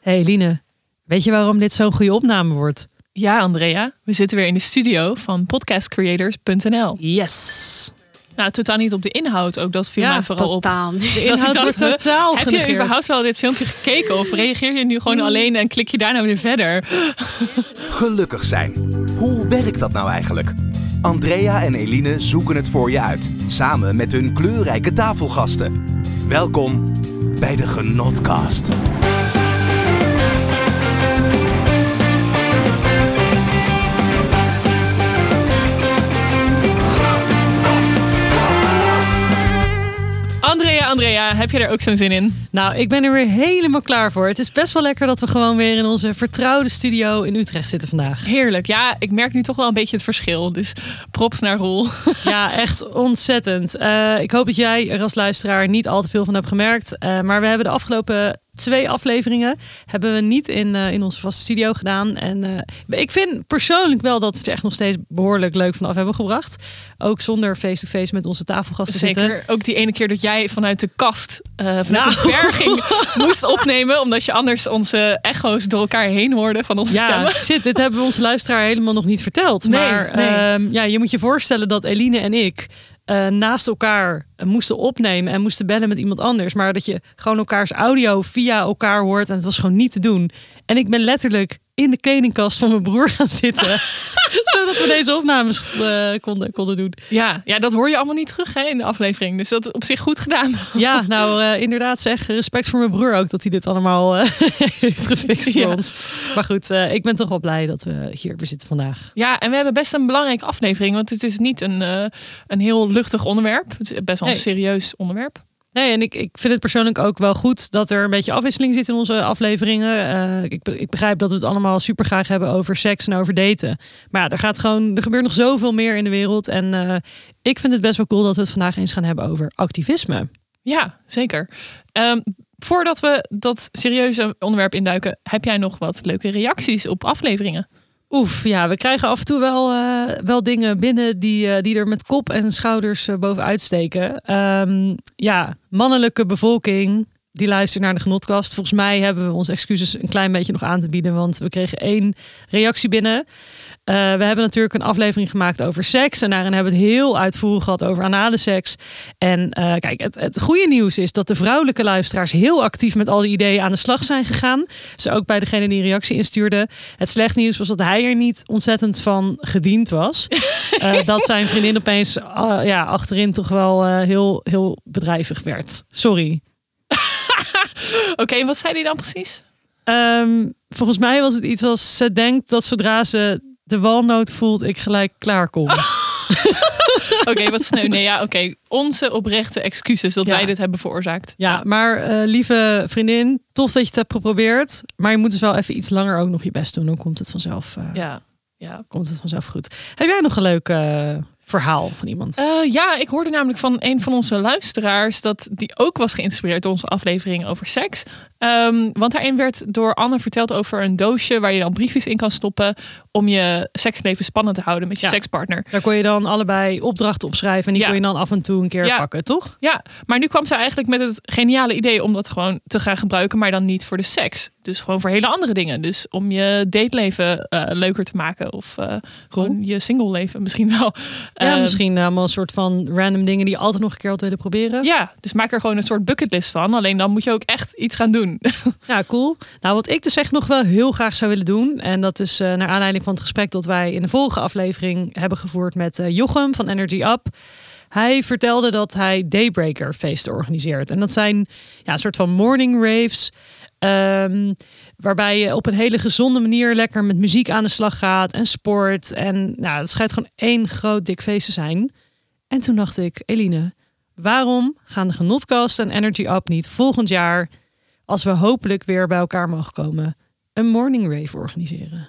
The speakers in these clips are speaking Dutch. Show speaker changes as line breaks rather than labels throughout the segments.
Hey Eline, weet je waarom dit zo'n goede opname wordt?
Ja, Andrea, we zitten weer in de studio van podcastcreators.nl.
Yes.
Nou, totaal niet op de inhoud, ook dat viel
Ja,
mij vooral op.
totaal. De
Dat ik
inhoud wordt totaal
Heb je überhaupt wel dit filmpje gekeken of reageer je nu gewoon alleen en klik je daarna weer verder?
Gelukkig zijn. Hoe werkt dat nou eigenlijk? Andrea en Eline zoeken het voor je uit, samen met hun kleurrijke tafelgasten. Welkom bij de Genotcast.
Andrea, Andrea, heb je er ook zo'n zin in?
Nou, ik ben er weer helemaal klaar voor. Het is best wel lekker dat we gewoon weer in onze vertrouwde studio in Utrecht zitten vandaag.
Heerlijk. Ja, ik merk nu toch wel een beetje het verschil. Dus props naar Roel.
Ja, echt ontzettend. Eh, ik hoop dat jij er als luisteraar niet al te veel van hebt gemerkt. Eh, maar we hebben de afgelopen twee afleveringen hebben we niet in, eh, in onze vaste studio gedaan. En eh, ik vind persoonlijk wel dat we het echt nog steeds behoorlijk leuk vanaf hebben gebracht. Ook zonder face-to-face met onze tafelgasten zitten.
Zeker. Ook die ene keer dat jij vanuit de kast, eh, vanuit
Nou.
de berging moest opnemen. Omdat je anders onze echo's door elkaar heen hoorde van onze
Ja,
stemmen.
shit, dit hebben we onze luisteraar helemaal nog niet verteld.
Nee,
maar
nee.
ehm, ja, je moet je voorstellen dat Eline en ik eh, naast elkaar moesten opnemen en moesten bellen met iemand anders. Maar dat je gewoon elkaars audio via elkaar hoort en het was gewoon niet te doen. En ik ben letterlijk in de kledingkast van mijn broer gaan zitten. zodat we deze opnames eh, konden, konden doen.
Ja, ja, dat hoor je allemaal niet terug hè, in de aflevering. Dus dat is op zich goed gedaan.
Ja, nou eh, inderdaad zeg, respect voor mijn broer ook dat hij dit allemaal eh, heeft gefixt voor
Ja.
ons. Maar goed, ik ben toch wel blij dat we hier weer zitten vandaag.
Ja, en we hebben best een belangrijke aflevering. Want het is niet een, een heel luchtig onderwerp. Het is best wel een
Nee.
serieus onderwerp.
Nee, en ik, ik vind het persoonlijk ook wel goed dat er een beetje afwisseling zit in onze afleveringen. Eh, ik, ik begrijp dat we het allemaal super graag hebben over seks en over daten. Maar ja, er gaat gewoon, er gebeurt nog zoveel meer in de wereld. En eh, ik vind het best wel cool dat we het vandaag eens gaan hebben over activisme.
Ja, zeker. Ehm, voordat we dat serieuze onderwerp induiken, heb jij nog wat leuke reacties op afleveringen?
Oef, ja, we krijgen af en toe wel, eh, wel dingen binnen die, eh, die er met kop en schouders eh, bovenuit steken. Ehm, ja, mannelijke bevolking die luistert naar de genotkast. Volgens mij hebben we onze excuses een klein beetje nog aan te bieden, want we kregen één reactie binnen. Eh, we hebben natuurlijk een aflevering gemaakt over seks en daarin hebben we het heel uitvoerig gehad over anale seks. En eh, kijk, het, het goede nieuws is dat de vrouwelijke luisteraars heel actief met al die ideeën aan de slag zijn gegaan. Ze ook bij degene die een reactie instuurde. Het slecht nieuws was dat hij er niet ontzettend van gediend was. Eh, dat zijn vriendin opeens ja, achterin toch wel heel, heel bedrijvig werd. Sorry.
Oké, wat zei hij dan precies?
Ehm, volgens mij was het iets als ze denkt dat zodra ze de walnoot voelt, ik gelijk klaar kom.
Oké, wat sneu. Nee, ja, oké. Onze oprechte excuses dat
Ja.
wij dit hebben veroorzaakt.
Ja, maar eh, lieve vriendin, tof dat je het hebt geprobeerd. Maar je moet dus wel even iets langer ook nog je best doen. Dan komt het vanzelf, eh,
Ja, ja.
komt het vanzelf goed. Heb jij nog een leuk eh, verhaal van iemand?
Ja, ik hoorde namelijk van een van onze luisteraars dat die ook was geïnspireerd door onze aflevering over seks. Ehm, want daarin werd door Anne verteld over een doosje waar je dan briefjes in kan stoppen om je seksleven spannend te houden met je
Ja.
sekspartner.
Daar kon je dan allebei opdrachten opschrijven en die
Ja.
kon je dan af en toe een keer
Ja.
pakken, toch?
Ja, maar nu kwam ze eigenlijk met het geniale idee om dat gewoon te gaan gebruiken, maar dan niet voor de seks. Dus gewoon voor hele andere dingen. Dus om je dateleven eh, leuker te maken of eh, gewoon je single leven misschien wel.
Ja,
Eh,
misschien allemaal een soort van random dingen die je altijd nog een keer had willen proberen.
Ja, dus maak er gewoon een soort bucketlist van. Alleen dan moet je ook echt iets gaan doen.
Ja, cool. Nou, wat ik dus echt nog wel heel graag zou willen doen. En dat is eh, naar aanleiding van het gesprek dat wij in de vorige aflevering hebben gevoerd met eh, Jochem van Energy Up. Hij vertelde dat hij Daybreaker feesten organiseert. En dat zijn ja, een soort van morning raves. ehm, waarbij je op een hele gezonde manier lekker met muziek aan de slag gaat en sport. En nou, het schijnt gewoon één groot dik feest te zijn. En toen dacht ik, Eline, waarom gaan de Genotkast en Energy Up niet volgend jaar als we hopelijk weer bij elkaar mogen komen, een morning rave organiseren.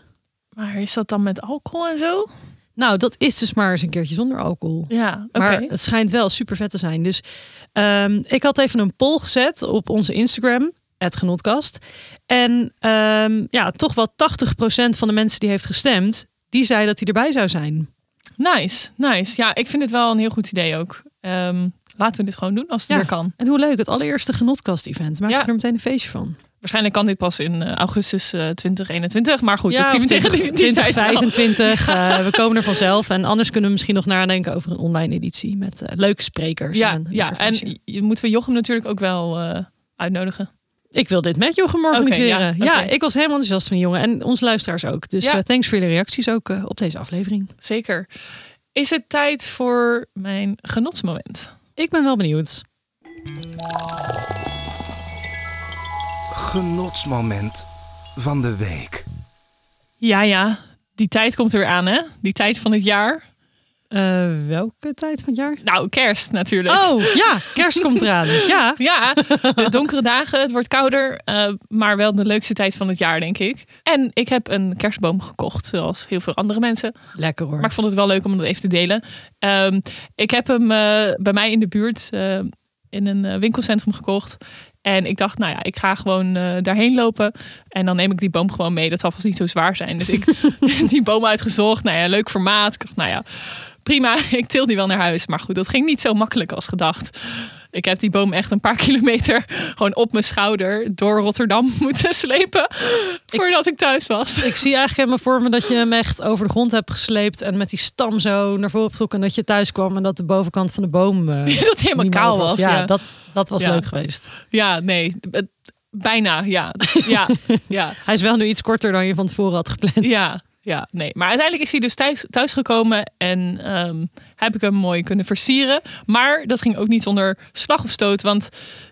Maar is dat dan met alcohol en zo?
Nou, dat is dus maar eens een keertje zonder alcohol.
Ja.
Maar het schijnt wel super vet te zijn. Dus ehm, ik had even een poll gezet op onze Instagram, het genotkast. En ehm, ja, toch wel 80% van de mensen die heeft gestemd, die zei dat hij erbij zou zijn.
Nice, nice. Ja, ik vind het wel een heel goed idee ook. Ehm, laten we dit gewoon doen als het
Ja.
weer kan.
En hoe leuk, het allereerste genotkast-event. Maak
Ja.
er meteen een feestje van.
Waarschijnlijk kan dit pas in eh, augustus eh, 2021. Maar goed,
ja,
dat zien we tegen die, die tijd wel.
2025. eh, we komen er vanzelf. En anders kunnen we misschien nog nadenken over een online editie met eh, leuke sprekers.
Ja,
en,
ja, en moeten we Jochem natuurlijk ook wel eh, uitnodigen.
ik wil dit met Jochem organiseren. Ja, ik was helemaal enthousiast van jongen. En onze luisteraars ook. Dus
Ja.
eh, thanks voor jullie reacties ook eh, op deze aflevering.
Zeker. Is het tijd voor mijn genotsmoment?
Ik ben wel benieuwd.
Genotsmoment van de week.
Ja, ja. Die tijd komt er weer aan, hè? Die tijd van het jaar.
Eh, welke tijd van het jaar?
Nou, kerst natuurlijk.
Oh, ja, kerst komt eraan. Ja,
Ja, de donkere dagen, het wordt kouder, eh, maar wel de leukste tijd van het jaar, denk ik. En ik heb een kerstboom gekocht, zoals heel veel andere mensen.
lekker hoor.
Maar ik vond het wel leuk om dat even te delen. Ehm, ik heb hem eh, bij mij in de buurt in een winkelcentrum gekocht. En ik dacht, nou ja, ik ga gewoon daarheen lopen. En dan neem ik die boom gewoon mee. Dat zal vast niet zo zwaar zijn. Dus ik die boom uitgezocht. Nou ja, leuk formaat. Ik dacht, nou ja, prima. Ik til die wel naar huis. Maar goed, dat ging niet zo makkelijk als gedacht. Ik heb die boom echt een paar kilometer gewoon op mijn schouder door Rotterdam moeten slepen. Voordat ik thuis was.
Ik zie eigenlijk helemaal voor me dat je hem echt over de grond hebt gesleept. En met die stam zo naar voren getrokken. En dat je thuis kwam en dat de bovenkant van de boom eh,
Dat helemaal kaal was.
Ja,
ja.
Dat, dat was
Ja.
leuk geweest.
Ja, nee. Bijna, ja. Ja, ja,
Hij is wel nu iets korter dan je van tevoren had gepland.
ja, ja, nee. Maar uiteindelijk is hij dus thuis, thuisgekomen en ehm, heb ik hem mooi kunnen versieren. Maar dat ging ook niet zonder slag of stoot, want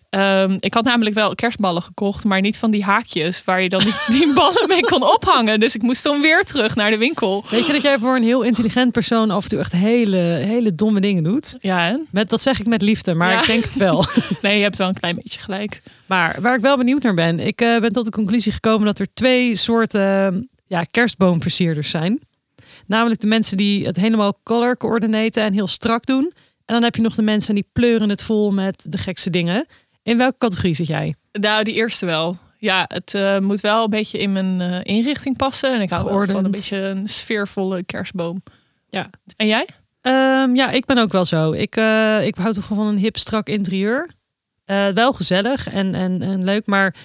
ehm, ik had namelijk wel kerstballen gekocht, maar niet van die haakjes waar je dan die, die ballen mee kon ophangen. Dus ik moest dan weer terug naar de winkel.
Weet je dat jij voor een heel intelligent persoon af en toe echt hele, hele domme dingen doet?
Ja, hè?
Met, dat zeg ik met liefde, maar
Ja.
ik denk het wel.
Nee, je hebt wel een klein beetje gelijk.
Maar waar ik wel benieuwd naar ben, ik eh, ben tot de conclusie gekomen dat er twee soorten ja, kerstboomversierders zijn. Namelijk de mensen die het helemaal color coördinaten en heel strak doen. En dan heb je nog de mensen die pleuren het vol met de gekste dingen. In welke categorie zit jij?
Nou, die eerste wel. Ja, het eh, moet wel een beetje in mijn eh, inrichting passen. En ik hou van een beetje een sfeervolle kerstboom.
Ja.
En jij?
Ehm, ja, ik ben ook wel zo. Ik, eh, ik hou toch van een hip, strak interieur. Wel gezellig en, en, en leuk, maar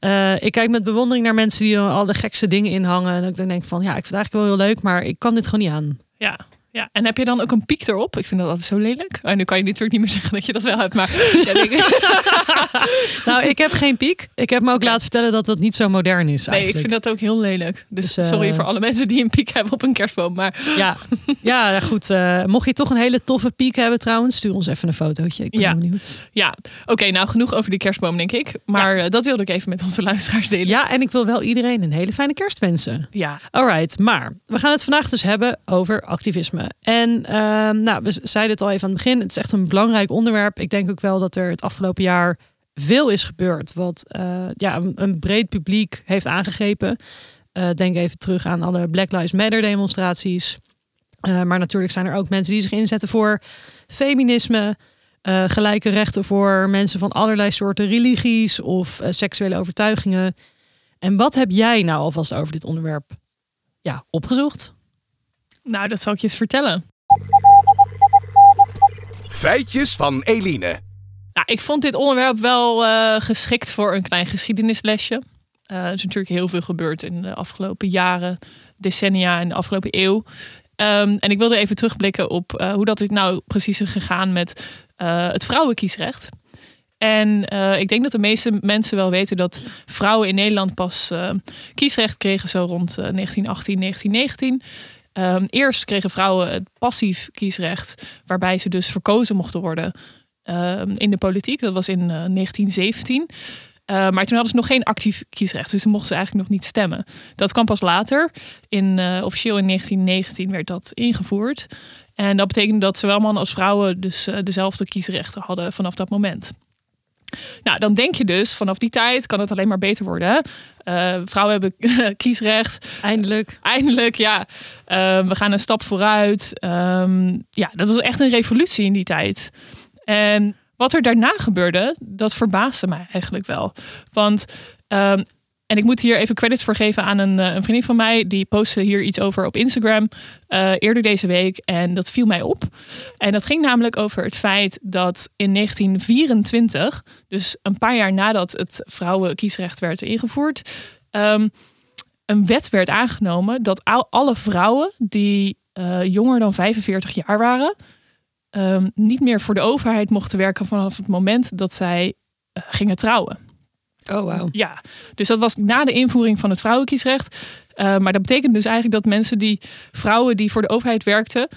eh, ik kijk met bewondering naar mensen die al de gekste dingen in hangen. En ik denk van, ja, ik vind het eigenlijk wel heel leuk, maar ik kan dit gewoon niet aan.
Ja. Ja. En heb je dan ook een piek erop? Ik vind dat altijd zo lelijk. En nu kan je natuurlijk niet meer zeggen dat je dat wel hebt. Maar ja, denk ik-
Nou, ik heb geen piek. Ik heb me ook laten vertellen dat dat niet zo modern is
nee, ik vind dat ook heel lelijk. Dus,
Dus, eh,
sorry voor alle mensen die een piek hebben op een kerstboom. Maar
Ja, ja goed. eh, mocht je toch een hele toffe piek hebben trouwens, stuur ons even een fotootje. Ik ben
Ja.
benieuwd.
ja, oké, nou genoeg over die kerstboom, denk ik. Maar eh, dat wilde ik even met onze luisteraars delen.
Ja, en ik wil wel iedereen een hele fijne kerst wensen.
ja.
Alright, maar we gaan het vandaag dus hebben over activisme. En ehm, nou, we zeiden het al even aan het begin. Het is echt een belangrijk onderwerp. Ik denk ook wel dat er het afgelopen jaar veel is gebeurd. Wat eh, ja, een, breed publiek heeft aangegrepen. Eh, denk even terug aan alle Black Lives Matter demonstraties. Eh, maar natuurlijk zijn er ook mensen die zich inzetten voor feminisme. gelijke rechten voor mensen van allerlei soorten religies of seksuele overtuigingen. En wat heb jij nou alvast over dit onderwerp ja, opgezocht?
Nou, dat zal ik je eens vertellen.
Feitjes van Eline.
Nou, ik vond dit onderwerp wel eh, geschikt voor een klein geschiedenislesje. Eh, er is natuurlijk heel veel gebeurd in de afgelopen jaren, decennia en de afgelopen eeuw. Ehm, en ik wilde even terugblikken op eh, hoe dat dit nou precies is gegaan met het vrouwenkiesrecht. En ik denk dat de meeste mensen wel weten dat vrouwen in Nederland pas kiesrecht kregen zo rond eh, 1918, 1919. Ehm, eerst kregen vrouwen het passief kiesrecht, waarbij ze dus verkozen mochten worden ehm, in de politiek. Dat was in eh, 1917. Eh, maar toen hadden ze nog geen actief kiesrecht, dus ze mochten ze eigenlijk nog niet stemmen. Dat kwam pas later. In, eh, officieel in 1919 werd dat ingevoerd. En dat betekende dat zowel mannen als vrouwen dus eh, dezelfde kiesrechten hadden vanaf dat moment. Nou, dan denk je dus, vanaf die tijd kan het alleen maar beter worden. Eh, vrouwen hebben kiesrecht.
Eindelijk.
Eindelijk, ja. Eh, we gaan een stap vooruit. Ehm, ja, dat was echt een revolutie in die tijd. En wat er daarna gebeurde, dat verbaasde mij eigenlijk wel. Want ehm, en ik moet hier even credits voor geven aan een, een vriendin van mij. Die postte hier iets over op Instagram eerder deze week. En dat viel mij op. En dat ging namelijk over het feit dat in 1924, dus een paar jaar nadat het vrouwenkiesrecht werd ingevoerd, um, een wet werd aangenomen dat alle vrouwen die jonger dan 45 jaar waren, um, niet meer voor de overheid mochten werken vanaf het moment dat zij gingen trouwen.
Oh, wow.
Ja, dus dat was na de invoering van het vrouwenkiesrecht. Uh, maar dat betekent dus eigenlijk dat mensen die, vrouwen die voor de overheid werkten,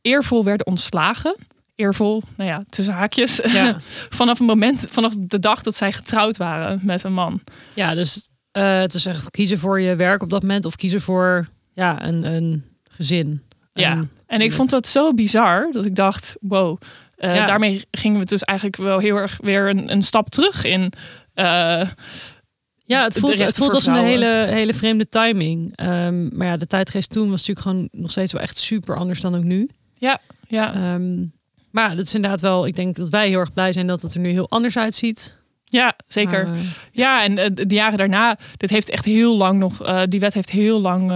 eervol werden ontslagen. Eervol, nou ja, tussen haakjes. Ja. vanaf het moment, vanaf de dag dat zij getrouwd waren met een man.
Ja, dus uh, het is echt kiezen voor je werk op dat moment of kiezen voor ja, een, een gezin.
Ja. En ik vond dat zo bizar dat ik dacht, wow, uh, daarmee gingen we dus eigenlijk wel heel erg weer een, een stap terug in. Uh,
ja, het voelt, het voelt als een hele, hele vreemde timing. Um, maar ja, de tijdgeest toen was natuurlijk gewoon nog steeds wel echt super anders dan ook nu.
Ja, ja.
Um, maar dat is inderdaad wel, ik denk dat wij heel erg blij zijn dat het er nu heel anders uitziet.
Ja, zeker. Maar, ja, en uh, de jaren daarna, dit heeft echt heel lang nog, uh, die wet heeft heel lang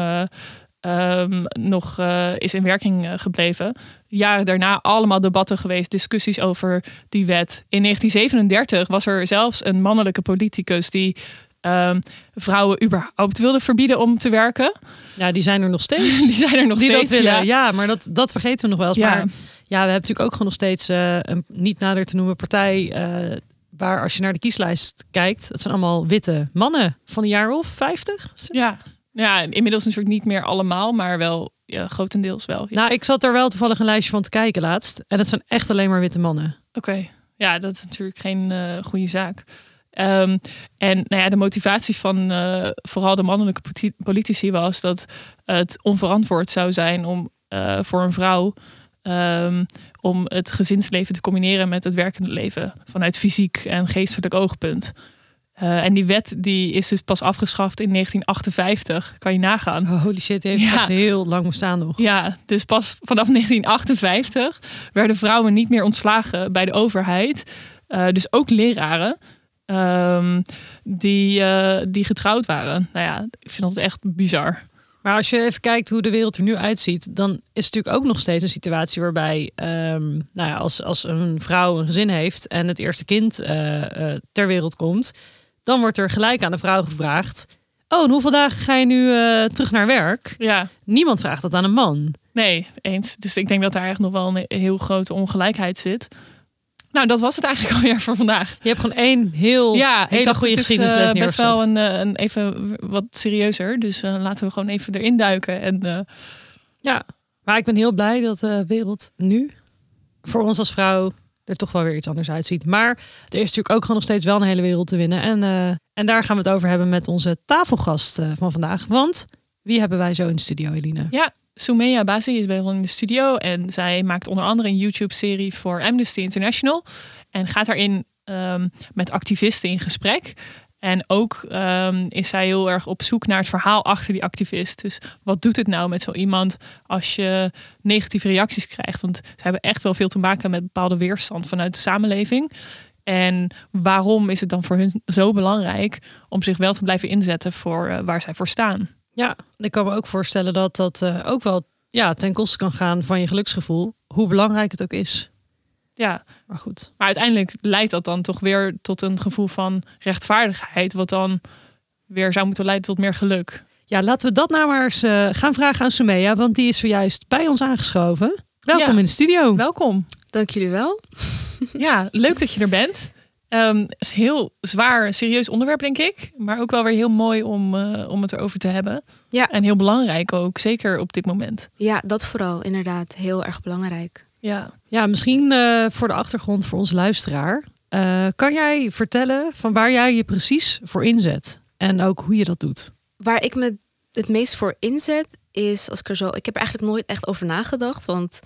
um, nog uh, is in werking uh, gebleven. Jaren daarna allemaal debatten geweest, discussies over die wet. In 1937 was er zelfs een mannelijke politicus die um, vrouwen überhaupt wilde verbieden om te werken.
Ja, die zijn er nog steeds.
die zijn er nog
die
steeds.
Dat willen.
Ja.
ja, maar dat, dat vergeten we nog wel eens.
Ja.
Maar ja, we hebben natuurlijk ook gewoon nog steeds uh, een niet nader te noemen partij. waar als je naar de kieslijst kijkt, het zijn allemaal witte mannen van een jaar of 50. 60.
Ja. Ja, inmiddels natuurlijk niet meer allemaal, maar wel ja, grotendeels wel. Ja.
Nou, ik zat er wel toevallig een lijstje van te kijken laatst. En dat zijn echt alleen maar witte mannen.
Oké, okay. ja, dat is natuurlijk geen uh, goede zaak. Um, en nou ja, de motivatie van uh, vooral de mannelijke politici was dat het onverantwoord zou zijn om uh, voor een vrouw um, om het gezinsleven te combineren met het werkende leven vanuit fysiek en geestelijk oogpunt. Uh, en die wet die is dus pas afgeschaft in 1958. Kan je nagaan.
Oh, holy shit, heeft ja. echt heel lang bestaan nog.
Ja, dus pas vanaf 1958 werden vrouwen niet meer ontslagen bij de overheid. Uh, dus ook leraren. Um, die, uh, die getrouwd waren. Nou ja, ik vind dat echt bizar.
Maar als je even kijkt hoe de wereld er nu uitziet, dan is het natuurlijk ook nog steeds een situatie waarbij, um, nou ja, als, als een vrouw een gezin heeft en het eerste kind ter wereld komt, dan wordt er gelijk aan de vrouw gevraagd: Oh, en hoeveel dagen ga je nu uh, terug naar werk?
Ja.
Niemand vraagt dat aan een man.
Nee, eens. Dus ik denk dat daar eigenlijk nog wel een heel grote ongelijkheid zit. Nou, dat was het eigenlijk alweer voor vandaag.
Je hebt gewoon één heel
ja,
hele goede geschiedenisles
uh, best wel een, een, even wat serieuzer. Dus uh, laten we gewoon even erin duiken. En, uh...
Ja, maar ik ben heel blij dat de wereld nu voor ons als vrouw er toch wel weer iets anders uitziet. Maar er is natuurlijk ook gewoon nog steeds wel een hele wereld te winnen. En, uh, en daar gaan we het over hebben met onze tafelgast uh, van vandaag. Want wie hebben wij zo in de studio, Eline?
Ja, Soumeya Bazi is bij ons in de studio. En zij maakt onder andere een YouTube-serie voor Amnesty International. En gaat daarin um, met activisten in gesprek. En ook um, is zij heel erg op zoek naar het verhaal achter die activist. Dus wat doet het nou met zo iemand als je negatieve reacties krijgt? Want ze hebben echt wel veel te maken met bepaalde weerstand vanuit de samenleving. En waarom is het dan voor hun zo belangrijk om zich wel te blijven inzetten voor uh, waar zij voor staan?
Ja, ik kan me ook voorstellen dat dat uh, ook wel ja, ten koste kan gaan van je geluksgevoel, hoe belangrijk het ook is.
Ja,
maar goed.
Maar uiteindelijk leidt dat dan toch weer tot een gevoel van rechtvaardigheid, wat dan weer zou moeten leiden tot meer geluk.
Ja, laten we dat nou maar eens uh, gaan vragen aan Soumeya, want die is zojuist bij ons aangeschoven. Welkom
ja.
in de studio.
Welkom.
Dank jullie wel.
ja, leuk dat je er bent. Um, het is een heel zwaar, serieus onderwerp, denk ik. Maar ook wel weer heel mooi om, uh, om het erover te hebben.
Ja.
En heel belangrijk ook, zeker op dit moment.
Ja, dat vooral. Inderdaad, heel erg belangrijk.
Ja,
ja misschien uh, voor de achtergrond voor onze luisteraar. Uh, kan jij vertellen van waar jij je precies voor inzet? En ook hoe je dat doet?
Waar ik me het meest voor inzet is, als ik er zo... Ik heb er eigenlijk nooit echt over nagedacht. Want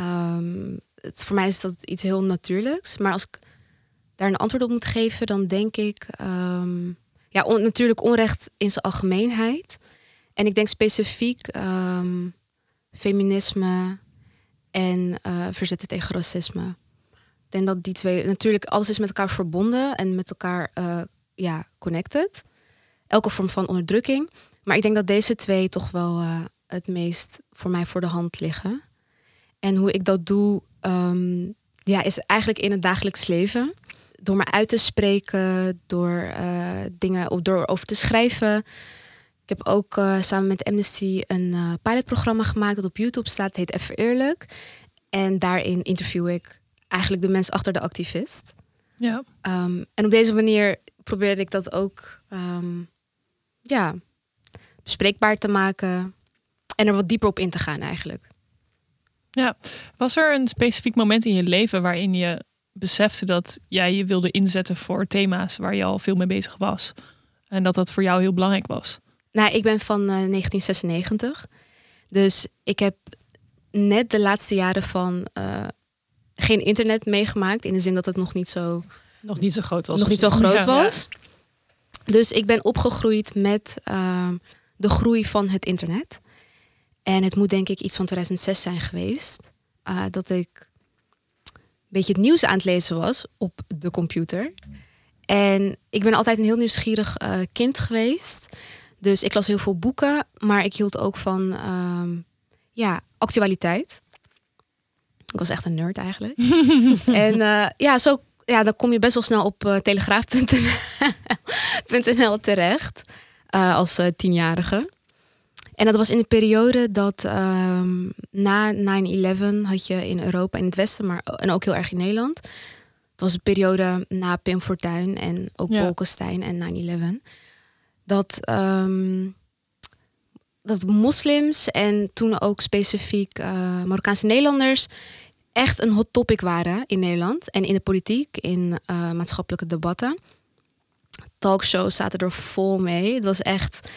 um, het, voor mij is dat iets heel natuurlijks. Maar als ik daar een antwoord op moet geven, dan denk ik... Um, ja, on, natuurlijk onrecht in zijn algemeenheid. En ik denk specifiek um, feminisme en uh, verzetten tegen racisme. Ik denk dat die twee, natuurlijk alles is met elkaar verbonden en met elkaar uh, ja, connected. elke vorm van onderdrukking. Maar ik denk dat deze twee toch wel eh, het meest voor mij voor de hand liggen. En hoe ik dat doe, ehm, ja, is eigenlijk in het dagelijks leven. Door me uit te spreken, door dingen door over te schrijven. Ik heb ook uh, samen met Amnesty een uh, pilotprogramma gemaakt dat op YouTube staat. Het heet Even Eerlijk. En daarin interview ik eigenlijk de mens achter de activist.
Ja.
Um, en op deze manier probeerde ik dat ook um, ja, bespreekbaar te maken. En er wat dieper op in te gaan eigenlijk.
Ja, was er een specifiek moment in je leven waarin je besefte dat jij je wilde inzetten voor thema's waar je al veel mee bezig was? En dat dat voor jou heel belangrijk was?
Nou, ik ben van uh, 1996. Dus ik heb net de laatste jaren van uh, geen internet meegemaakt. In de zin dat het nog niet zo,
nog niet zo groot was.
Nog niet zo groot ja, was. Ja. Dus ik ben opgegroeid met uh, de groei van het internet. En het moet denk ik iets van 2006 zijn geweest. Uh, dat ik een beetje het nieuws aan het lezen was op de computer. En ik ben altijd een heel nieuwsgierig kind geweest. Dus ik las heel veel boeken, maar ik hield ook van uh, ja, actualiteit. Ik was echt een nerd eigenlijk. en uh, ja, zo, ja, dan kom je best wel snel op uh, telegraaf.nl terecht uh, als tienjarige. En dat was in de periode dat um, na 9-11 had je in Europa, in het Westen, maar en ook heel erg in Nederland. Het was een periode na Pim Fortuyn en ook ja. Bolkestein en 9-11. Dat, um, dat moslims en toen ook specifiek uh, Marokkaanse Nederlanders echt een hot topic waren in Nederland en in de politiek, in uh, maatschappelijke debatten. Talkshows zaten er vol mee. Het was echt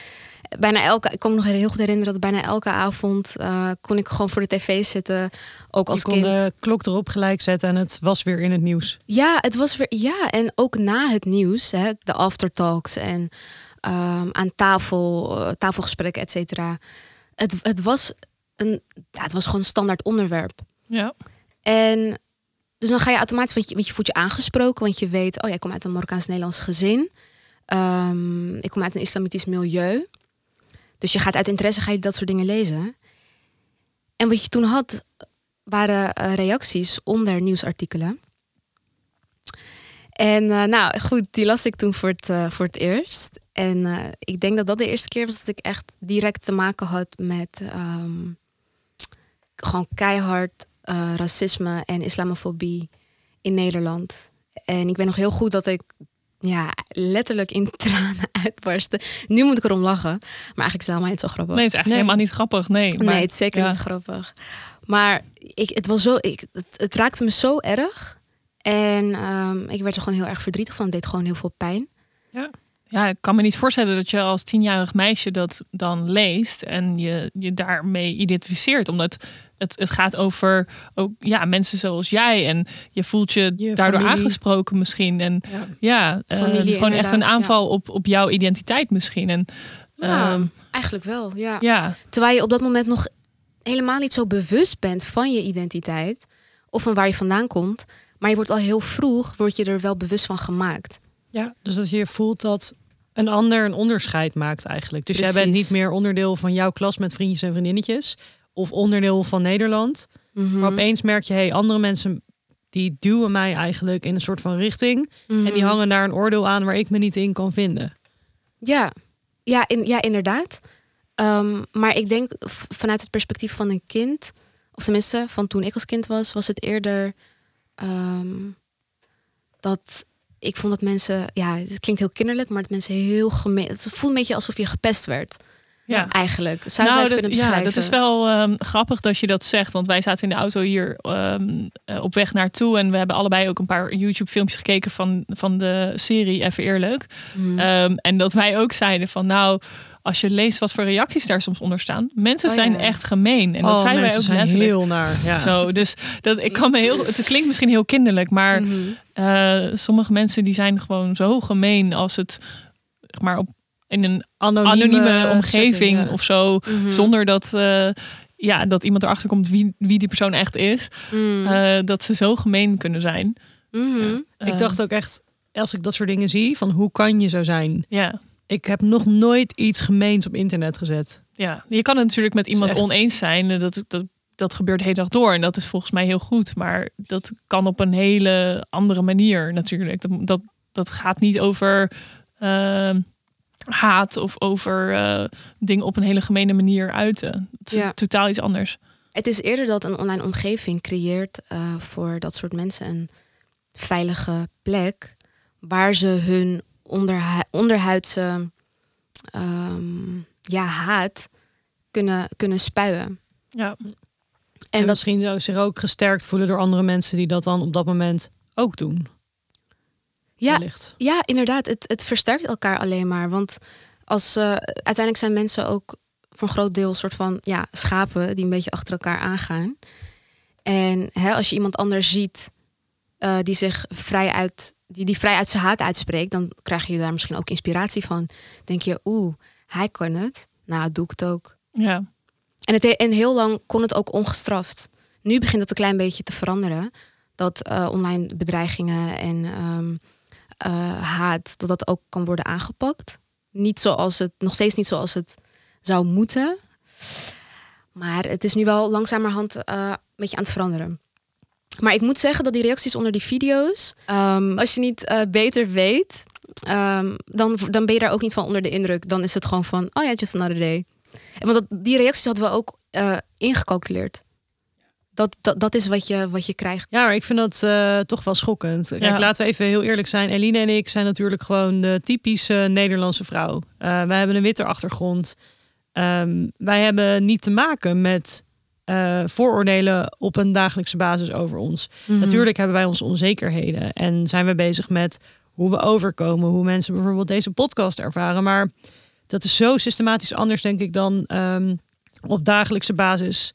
bijna elke, ik kan me nog heel goed herinneren dat bijna elke avond uh, kon ik gewoon voor de tv zitten. Ook als
Je kon
kind.
de klok erop gelijk zetten en het was weer in het nieuws.
Ja, het was weer. Ja, en ook na het nieuws, hè, de aftertalks en um, aan tafel, uh, tafelgesprekken, et cetera. Het, het was een, ja, het was gewoon een standaard onderwerp.
Ja.
En dus dan ga je automatisch, want je, want je voelt je aangesproken, want je weet, oh, jij komt uit een Marokkaans-Nederlands gezin. Um, ik kom uit een islamitisch milieu. Dus je gaat uit interesse ga je dat soort dingen lezen. En wat je toen had, waren uh, reacties onder nieuwsartikelen. En uh, nou goed, die las ik toen voor het, uh, voor het eerst. En uh, ik denk dat dat de eerste keer was dat ik echt direct te maken had met um, gewoon keihard racisme en islamofobie in Nederland. En ik weet nog heel goed dat ik ja, letterlijk in tranen uitbarsten. Nu moet ik erom lachen. Maar eigenlijk is het helemaal niet zo grappig.
Nee, het is eigenlijk nee. helemaal niet grappig. Nee,
maar, nee het is zeker ja. niet grappig. Maar ik, het, was zo, ik, het, het raakte me zo erg. En um, ik werd er gewoon heel erg verdrietig van. Het deed gewoon heel veel pijn.
Ja. Ja, ik kan me niet voorstellen dat je als tienjarig meisje dat dan leest en je je daarmee identificeert. Omdat het, het gaat over ook, ja, mensen zoals jij. En je voelt je, je daardoor familie. aangesproken misschien. En ja, ja uh, het is gewoon echt een aanval ja. op, op jouw identiteit misschien. En,
ja, um, eigenlijk wel, ja. ja. Terwijl je op dat moment nog helemaal niet zo bewust bent van je identiteit. Of van waar je vandaan komt. Maar je wordt al heel vroeg, word je er wel bewust van gemaakt.
Ja, dus dat je voelt dat een ander een onderscheid maakt eigenlijk. Dus Precies. jij bent niet meer onderdeel van jouw klas met vriendjes en vriendinnetjes of onderdeel van Nederland. Mm -hmm. Maar opeens merk je, hey, andere mensen die duwen mij eigenlijk in een soort van richting. Mm -hmm. En die hangen daar een oordeel aan waar ik me niet in kan vinden.
Ja, ja, in, ja inderdaad. Um, maar ik denk vanuit het perspectief van een kind, of tenminste van toen ik als kind was, was het eerder um, dat ik vond dat mensen, ja, het klinkt heel kinderlijk, maar dat mensen heel gemeen. Het voelt een beetje alsof je gepest werd. Ja, eigenlijk. Zou
nou,
je
dat,
kunnen
ja, dat is wel um, grappig dat je dat zegt. Want wij zaten in de auto hier um, uh, op weg naartoe. En we hebben allebei ook een paar YouTube-filmpjes gekeken van, van de serie Even Eerlijk. Mm. Um, en dat wij ook zeiden van nou, als je leest wat voor reacties daar soms onder staan. Mensen oh, zijn echt gemeen. En dat
oh,
zijn wij ook
zijn heel naar. Ja.
Zo, dus dat, ik kan me heel, het klinkt misschien heel kinderlijk. Maar mm -hmm. uh, sommige mensen die zijn gewoon zo gemeen als het maar op in een anonieme, anonieme omgeving setting, ja. of zo. Mm -hmm. Zonder dat, uh, ja, dat iemand erachter komt wie, wie die persoon echt is. Mm. Uh, dat ze zo gemeen kunnen zijn.
-hmm.
Ik dacht ook echt, als ik dat soort dingen zie, van hoe kan je zo zijn?
Ja.
Ik heb nog nooit iets gemeens op internet gezet.
Ja, je kan het natuurlijk met iemand
echt-
oneens zijn. Dat, dat, dat gebeurt de hele dag door. En dat is volgens mij heel goed. Maar dat kan op een hele andere manier natuurlijk. Dat, dat, dat gaat niet over eh, haat of over eh, dingen op een hele gemene manier uiten. Het is
Ja.
totaal iets anders.
Het is eerder dat een online omgeving creëert eh, voor dat soort mensen een veilige plek waar ze hun onderhu- onderhuidse ehm, ja, haat kunnen, kunnen spuien.
Ja,
En,
En dat,
misschien zou zich ook gesterkt voelen door andere mensen die dat dan op dat moment ook doen.
ja,
Wellicht.
ja, inderdaad, het, het versterkt elkaar alleen maar. Want als, eh, uiteindelijk zijn mensen ook voor een groot deel een soort van ja, schapen die een beetje achter elkaar aangaan. En hè, als je iemand anders ziet eh, die zich vrij uit, die, die vrij uit zijn haat uitspreekt, dan krijg je daar misschien ook inspiratie van. Denk je, oeh, hij kan het. Nou, doe ik het ook.
ja.
En, het, en heel lang kon het ook ongestraft. Nu begint het een klein beetje te veranderen. Dat eh, online bedreigingen en ehm, eh, haat, dat dat ook kan worden aangepakt. Niet zoals het, nog steeds niet zoals het zou moeten. Maar het is nu wel langzamerhand eh, een beetje aan het veranderen. Maar ik moet zeggen dat die reacties onder die video's, ehm, als je niet eh, beter weet, ehm, dan, dan ben je daar ook niet van onder de indruk. Dan is het gewoon van, oh ja, just another day. En want dat, die reacties hadden we ook eh, ingecalculeerd. Dat, dat, dat is wat je, wat je krijgt.
Ja, maar ik vind dat eh, toch wel schokkend. Kijk,
Ja.
laten we even heel eerlijk zijn. Eline en ik zijn natuurlijk gewoon de typische Nederlandse vrouw. Wij hebben een witte achtergrond. Ehm, wij hebben niet te maken met eh, vooroordelen op een dagelijkse basis over ons. Natuurlijk hebben wij onze onzekerheden en zijn we bezig met hoe we overkomen, hoe mensen bijvoorbeeld deze podcast ervaren. Maar dat is zo systematisch anders, denk ik, dan ehm, op dagelijkse basis.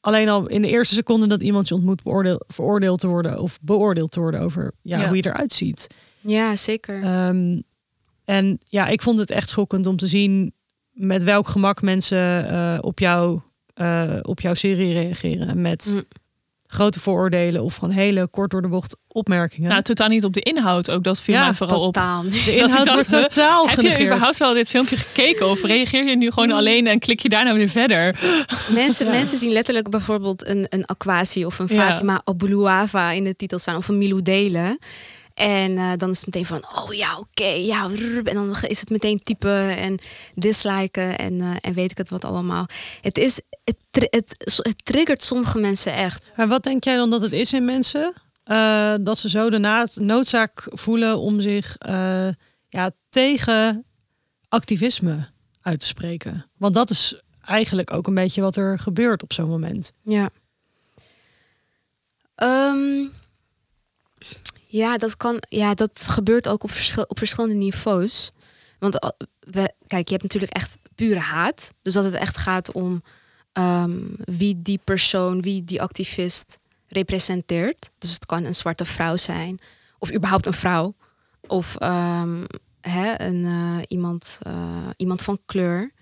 Alleen al in de eerste seconde dat iemand je ontmoet, beoordeel, veroordeeld te worden of beoordeeld te worden over ja,
Ja.
hoe je eruit ziet.
Ja, zeker.
Ehm, en ja, ik vond het echt schokkend om te zien met welk gemak mensen eh, op, jou, eh, op jouw serie reageren. Met
Mm.
grote vooroordelen of gewoon hele kort door de bocht opmerkingen.
Nou, totaal niet op de inhoud ook. Dat viel
Ja,
mij vooral op.
Totaal.
de
dat ik
inhoud
dacht,
wordt totaal
Heb je überhaupt wel dit filmpje gekeken? Of reageer je nu gewoon alleen en klik je daarna weer verder?
Mensen,
Ja.
mensen zien letterlijk bijvoorbeeld een, een Aquasi of een
Ja.
Fatima Abuluava in de titel staan. Of een Milou Delen. En eh, dan is het meteen van, oh ja, oké, ja. rrr. En dan is het meteen typen en disliken en, eh, en weet ik het wat allemaal. Het, is, het, tri- het, het triggert sommige mensen echt.
Maar wat denk jij dan dat het is in mensen? Eh, dat ze zo de noodzaak voelen om zich ja, tegen activisme uit te spreken. Want dat is eigenlijk ook een beetje wat er gebeurt op zo'n moment.
Ja. Ehm, ja, dat kan. Ja, dat gebeurt ook op, op verschillende niveaus. Want we, kijk, je hebt natuurlijk echt pure haat. Dus dat het echt gaat om ehm, wie die persoon, wie die activist representeert. Dus het kan een zwarte vrouw zijn, of überhaupt een vrouw, of ehm, hè, een, eh, iemand, eh, iemand van kleur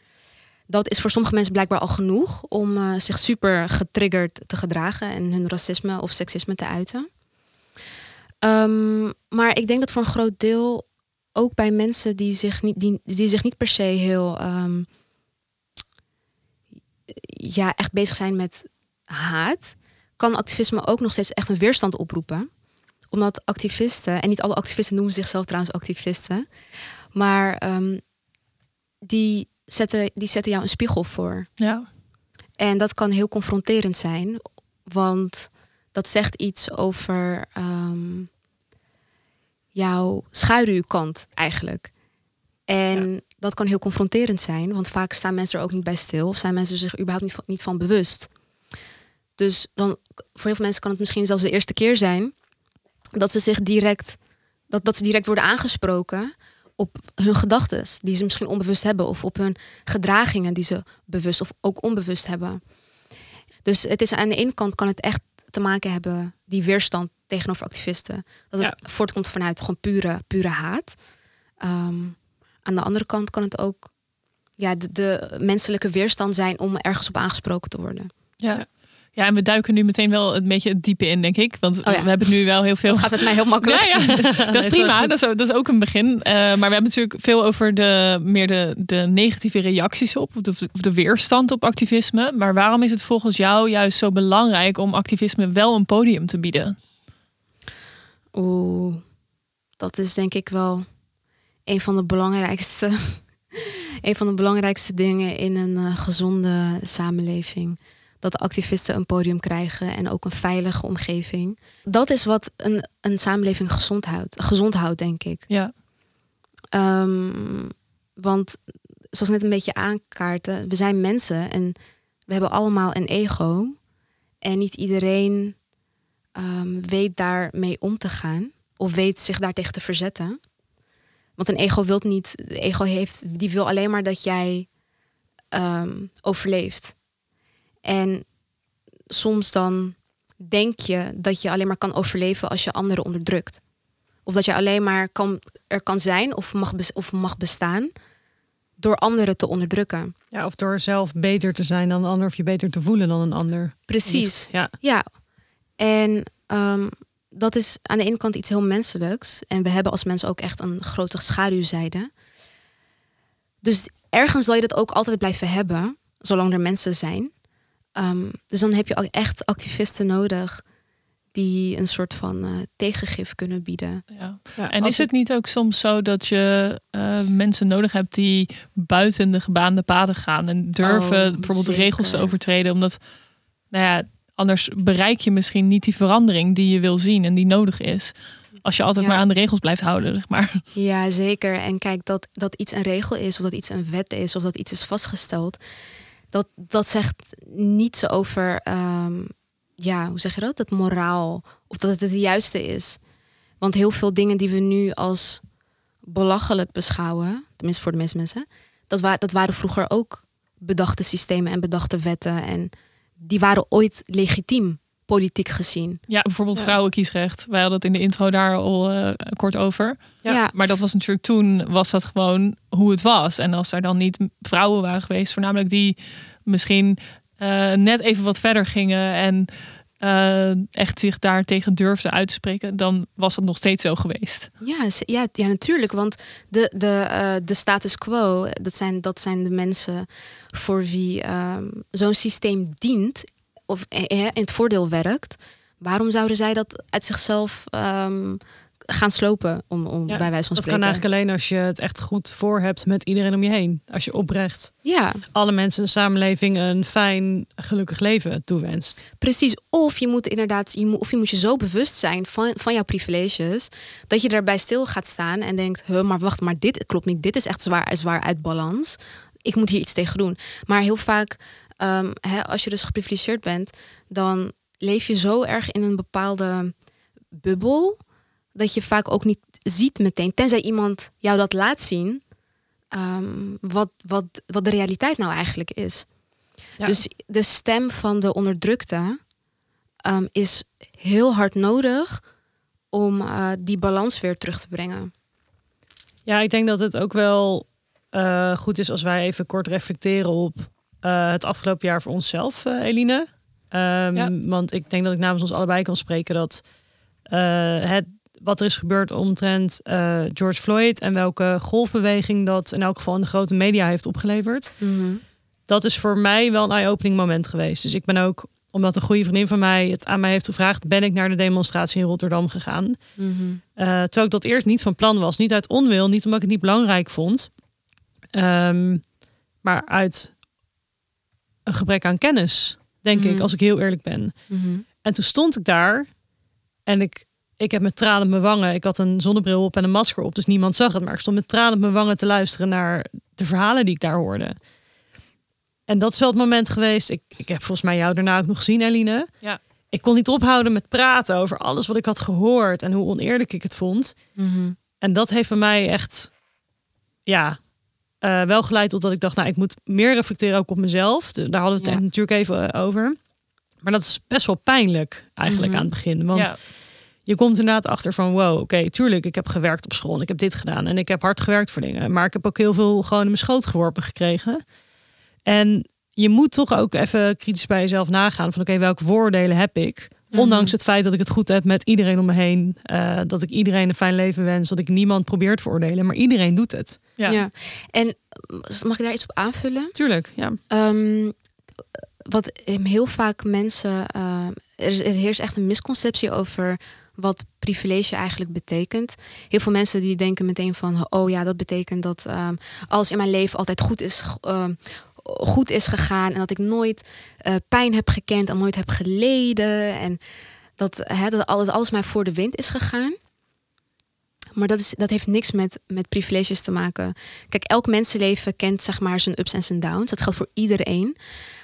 dat is voor sommige mensen blijkbaar al genoeg om eh, zich super getriggerd te gedragen en hun racisme of seksisme te uiten. Ehm, maar ik denk dat voor een groot deel ook bij mensen die zich niet, die, die zich niet per se heel ehm, ja, echt bezig zijn met haat, kan activisme ook nog steeds echt een weerstand oproepen. Omdat activisten, en niet alle activisten noemen zichzelf trouwens activisten, maar ehm, die, zetten, die zetten jou een spiegel voor.
Ja,
En dat kan heel confronterend zijn, want dat zegt iets over ehm, jouw schaduwkant eigenlijk. En dat kan heel confronterend zijn, want vaak staan mensen er ook niet bij stil of zijn mensen zich überhaupt niet van, niet van bewust. Dus dan, voor heel veel mensen kan het misschien zelfs de eerste keer zijn dat ze zich direct, dat, dat ze direct worden aangesproken op hun gedachten, die ze misschien onbewust hebben, of op hun gedragingen die ze bewust of ook onbewust hebben. Dus het is aan de ene kant kan het echt te maken hebben, die weerstand tegenover activisten, dat het voortkomt vanuit gewoon pure, pure haat. Ehm, aan de andere kant kan het ook ja, de, de menselijke weerstand zijn om ergens op aangesproken te worden.
ja. Ja, en we duiken nu meteen wel een beetje het diepe in, denk ik. Want
Oh ja.
we hebben nu wel heel veel...
Dat gaat met mij heel makkelijk.
Ja, ja. dat
is
prima. Dat is, ook- dat is ook een begin. Eh, maar we hebben natuurlijk veel over de, meer de, de negatieve reacties op, of de, de weerstand op activisme. Maar waarom is het volgens jou juist zo belangrijk om activisme wel een podium te bieden?
Oeh, dat is denk ik wel een van de belangrijkste, een van de belangrijkste dingen in een eh, gezonde samenleving. Dat activisten een podium krijgen en ook een veilige omgeving. Dat is wat een, een samenleving gezond houdt, gezond houdt, denk ik.
Ja,
Ehm, want zoals net een beetje aankaarten, we zijn mensen en we hebben allemaal een ego. En niet iedereen ehm, weet daarmee om te gaan of weet zich daartegen te verzetten. Want een ego wil niet, de ego heeft, die wil alleen maar dat jij ehm, overleeft. En soms dan denk je dat je alleen maar kan overleven als je anderen onderdrukt. Of dat je alleen maar kan, er kan zijn of mag, of mag bestaan door anderen te onderdrukken.
Ja, of door zelf beter te zijn dan een ander of je beter te voelen dan een ander.
Precies.
Ja,
Ja. En ehm, dat is aan de ene kant iets heel menselijks. En we hebben als mensen ook echt een grote schaduwzijde. Dus ergens zal je dat ook altijd blijven hebben, zolang er mensen zijn. Ehm, dus dan heb je ook echt activisten nodig die een soort van eh, tegengif kunnen bieden.
ja.
ja.
En
Als
is het niet ook soms zo dat je eh, mensen nodig hebt die buiten de gebaande paden gaan en durven
Oh,
bijvoorbeeld de
zeker.
regels te overtreden? Omdat, nou ja, anders bereik je misschien niet die verandering die je wil zien en die nodig is. Als je altijd
Ja.
maar aan de regels blijft houden, zeg maar.
Ja, zeker. En kijk, dat, dat iets een regel is, of dat iets een wet is, of dat iets is vastgesteld, dat, dat zegt niets over, ehm, ja, hoe zeg je dat? Het moraal, of dat het het juiste is. Want heel veel dingen die we nu als belachelijk beschouwen, tenminste voor de meeste mensen, dat, dat waren vroeger ook bedachte systemen en bedachte wetten. En die waren ooit legitiem, politiek gezien.
Ja, bijvoorbeeld
Ja.
vrouwenkiesrecht. Wij hadden het in de intro daar al eh, kort over.
Ja.
Ja,
Maar dat was natuurlijk toen, was dat gewoon hoe het was. En als er dan niet vrouwen waren geweest, voornamelijk die misschien eh, net even wat verder gingen en eh, echt zich daartegen durfden uit te spreken, dan was dat nog steeds zo geweest.
Ja, ja, ja, natuurlijk. Want de, de, eh, de status quo, dat zijn, dat zijn de mensen voor wie ehm, zo'n systeem dient of eh, eh, in het voordeel werkt. Waarom zouden zij dat uit zichzelf ehm, gaan slopen, om, om
Ja,
bij wijze van
dat
spreken?
kan eigenlijk alleen als je het echt goed voor hebt met iedereen om je heen. Als je oprecht
Ja,
alle mensen in de samenleving een fijn, gelukkig leven toewenst.
precies. Of je moet inderdaad, je moet, of je moet je zo bewust zijn van, van jouw privileges, dat je daarbij stil gaat staan en denkt, huh, maar wacht, maar dit klopt niet. Dit is echt zwaar, zwaar uit balans. Ik moet hier iets tegen doen. Maar heel vaak, ehm, hè, als je dus geprivilegeerd bent, dan leef je zo erg in een bepaalde bubbel, dat je vaak ook niet ziet meteen, tenzij iemand jou dat laat zien, ehm, wat, wat, wat de realiteit nou eigenlijk is.
Ja.
Dus de stem van de onderdrukte ehm, is heel hard nodig om eh, die balans weer terug te brengen.
Ja, ik denk dat het ook wel eh, goed is als wij even kort reflecteren op eh, het afgelopen jaar voor onszelf, eh, Eline. Ehm,
Ja.
Want ik denk dat ik namens ons allebei kan spreken dat eh, het, wat er is gebeurd omtrent George Floyd en welke golfbeweging dat in elk geval in de grote media heeft opgeleverd. Dat is voor mij wel een eye-opening moment geweest. Dus ik ben ook, omdat een goede vriendin van mij het aan mij heeft gevraagd, ben ik naar de demonstratie in Rotterdam gegaan.
Mhm.
Eh, terwijl ik dat eerst niet van plan was. Niet uit onwil, niet omdat ik het niet belangrijk vond. Ehm, maar uit een gebrek aan kennis, denk ik,
Mhm.
als ik heel eerlijk ben.
Mhm.
En toen stond ik daar en ik, ik heb met tranen op mijn wangen. Ik had een zonnebril op en een masker op, dus niemand zag het. Maar ik stond met tranen op mijn wangen te luisteren naar de verhalen die ik daar hoorde. En dat is wel het moment geweest. Ik, ik heb volgens mij jou daarna ook nog gezien, Eline.
Ja.
Ik kon niet ophouden met praten over alles wat ik had gehoord en hoe oneerlijk ik het vond.
Mhm.
En dat heeft bij mij echt, ja, eh, wel geleid tot dat ik dacht, nou, ik moet meer reflecteren ook op mezelf. De- Daar hadden we het
Ja.
natuurlijk even eh, over. Maar dat is best wel pijnlijk eigenlijk
Mhm.
aan het begin. Want
ja.
je komt inderdaad achter van, wow, oké, tuurlijk, ik heb gewerkt op school en ik heb dit gedaan en ik heb hard gewerkt voor dingen. Maar ik heb ook heel veel gewoon in mijn schoot geworpen gekregen. En je moet toch ook even kritisch bij jezelf nagaan van oké, welke vooroordelen heb ik?
Mhm.
Ondanks het feit dat ik het goed heb met iedereen om me heen, eh, dat ik iedereen een fijn leven wens, dat ik niemand probeer te veroordelen, maar iedereen doet het.
Ja.
Ja. En eh, mag ik daar iets op aanvullen?
Tuurlijk, ja.
Ehm, wat heel vaak mensen. eh, er, is- er heerst echt een misconceptie over wat privilege eigenlijk betekent. Heel veel mensen die denken meteen van: oh ja, dat betekent dat ehm, alles in mijn leven altijd goed is, ehm, goed is gegaan. En dat ik nooit eh, pijn heb gekend en nooit heb geleden. En dat, dat alles mij voor de wind is gegaan. Maar dat, is, dat heeft niks met, met privileges te maken. Kijk, elk mensenleven kent zeg maar zijn ups en zijn downs. Dat geldt voor iedereen.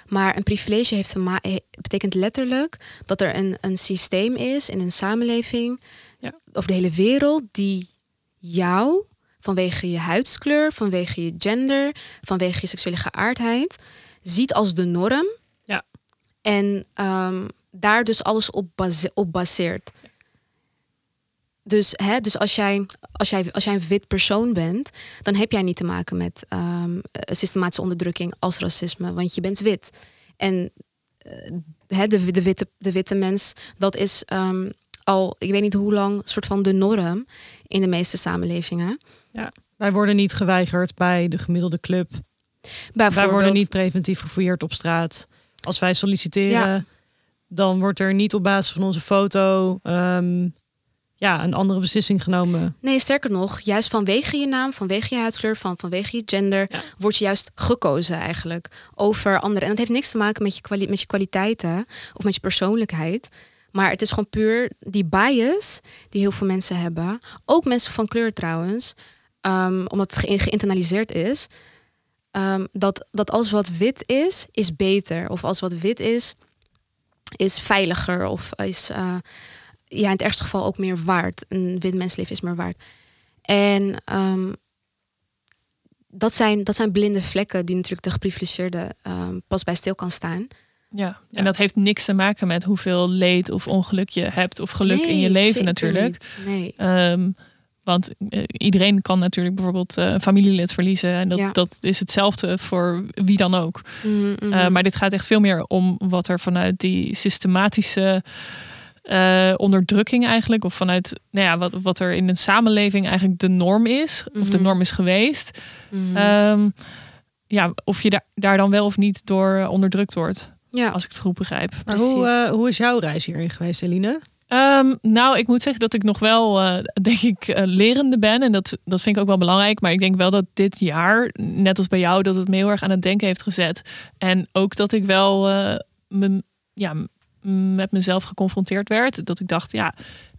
Maar een privilege heeft te betekent letterlijk dat er een, een systeem is in een samenleving
Ja.
over de hele wereld die jou vanwege je huidskleur, vanwege je gender, vanwege je seksuele geaardheid ziet als de norm.
Ja.
En ehm, daar dus alles op, base- op baseert. Dus, hè, dus als, jij, als, jij, als jij een wit persoon bent, dan heb jij niet te maken met ehm, eh, systematische onderdrukking als racisme, want je bent wit. En hè, de, de, witte, de witte mens, dat is ehm, al, ik weet niet hoe lang, soort van de norm in de meeste samenlevingen.
Wij worden niet geweigerd bij de gemiddelde club. Wij worden niet preventief gefouilleerd op straat. Als wij solliciteren,
Ja.
dan wordt er niet op basis van onze foto ehm, ja, een andere beslissing genomen.
Nee, sterker nog, juist vanwege je naam, vanwege je huidskleur, van, vanwege je gender,
Ja.
word je juist gekozen eigenlijk over anderen. En dat heeft niks te maken met je, met je kwaliteiten of met je persoonlijkheid. Maar het is gewoon puur die bias die heel veel mensen hebben. Ook mensen van kleur trouwens, ehm, omdat het ge- geïnternaliseerd is. ehm, dat, dat alles wat wit is, is beter. Of als wat wit is, is veiliger. Of is eh, ja, in het ergste geval ook meer waard. Een wit mensleven is meer waard. En ehm, dat, zijn, dat zijn blinde vlekken die natuurlijk de geprivilegeerde ehm, pas bij stil kan staan.
Ja.
Ja.
En dat heeft niks te maken met hoeveel leed of ongeluk je hebt of geluk in je leven
zeker
natuurlijk.
niet. Nee.
Ehm, want eh, iedereen kan natuurlijk bijvoorbeeld eh, een familielid verliezen. En dat,
Ja.
dat is hetzelfde voor wie dan ook.
Mhm, mhm.
Eh, maar dit gaat echt veel meer om wat er vanuit die systematische eh, onderdrukking eigenlijk, of vanuit nou ja, wat, wat er in een samenleving eigenlijk de norm is, of de
Mhm.
norm is geweest.
Mhm.
Ehm, ja, of je daar, daar dan wel of niet door onderdrukt wordt,
ja.
als ik het goed begrijp.
Maar hoe, eh, hoe is jouw reis hierin geweest, Eline?
Ehm, nou, ik moet zeggen dat ik nog wel, eh, denk ik, lerende ben. En dat, dat vind ik ook wel belangrijk. Maar ik denk wel dat dit jaar, net als bij jou, dat het me heel erg aan het denken heeft gezet. En ook dat ik wel eh, me, ja, met mezelf geconfronteerd werd. Dat ik dacht, ja,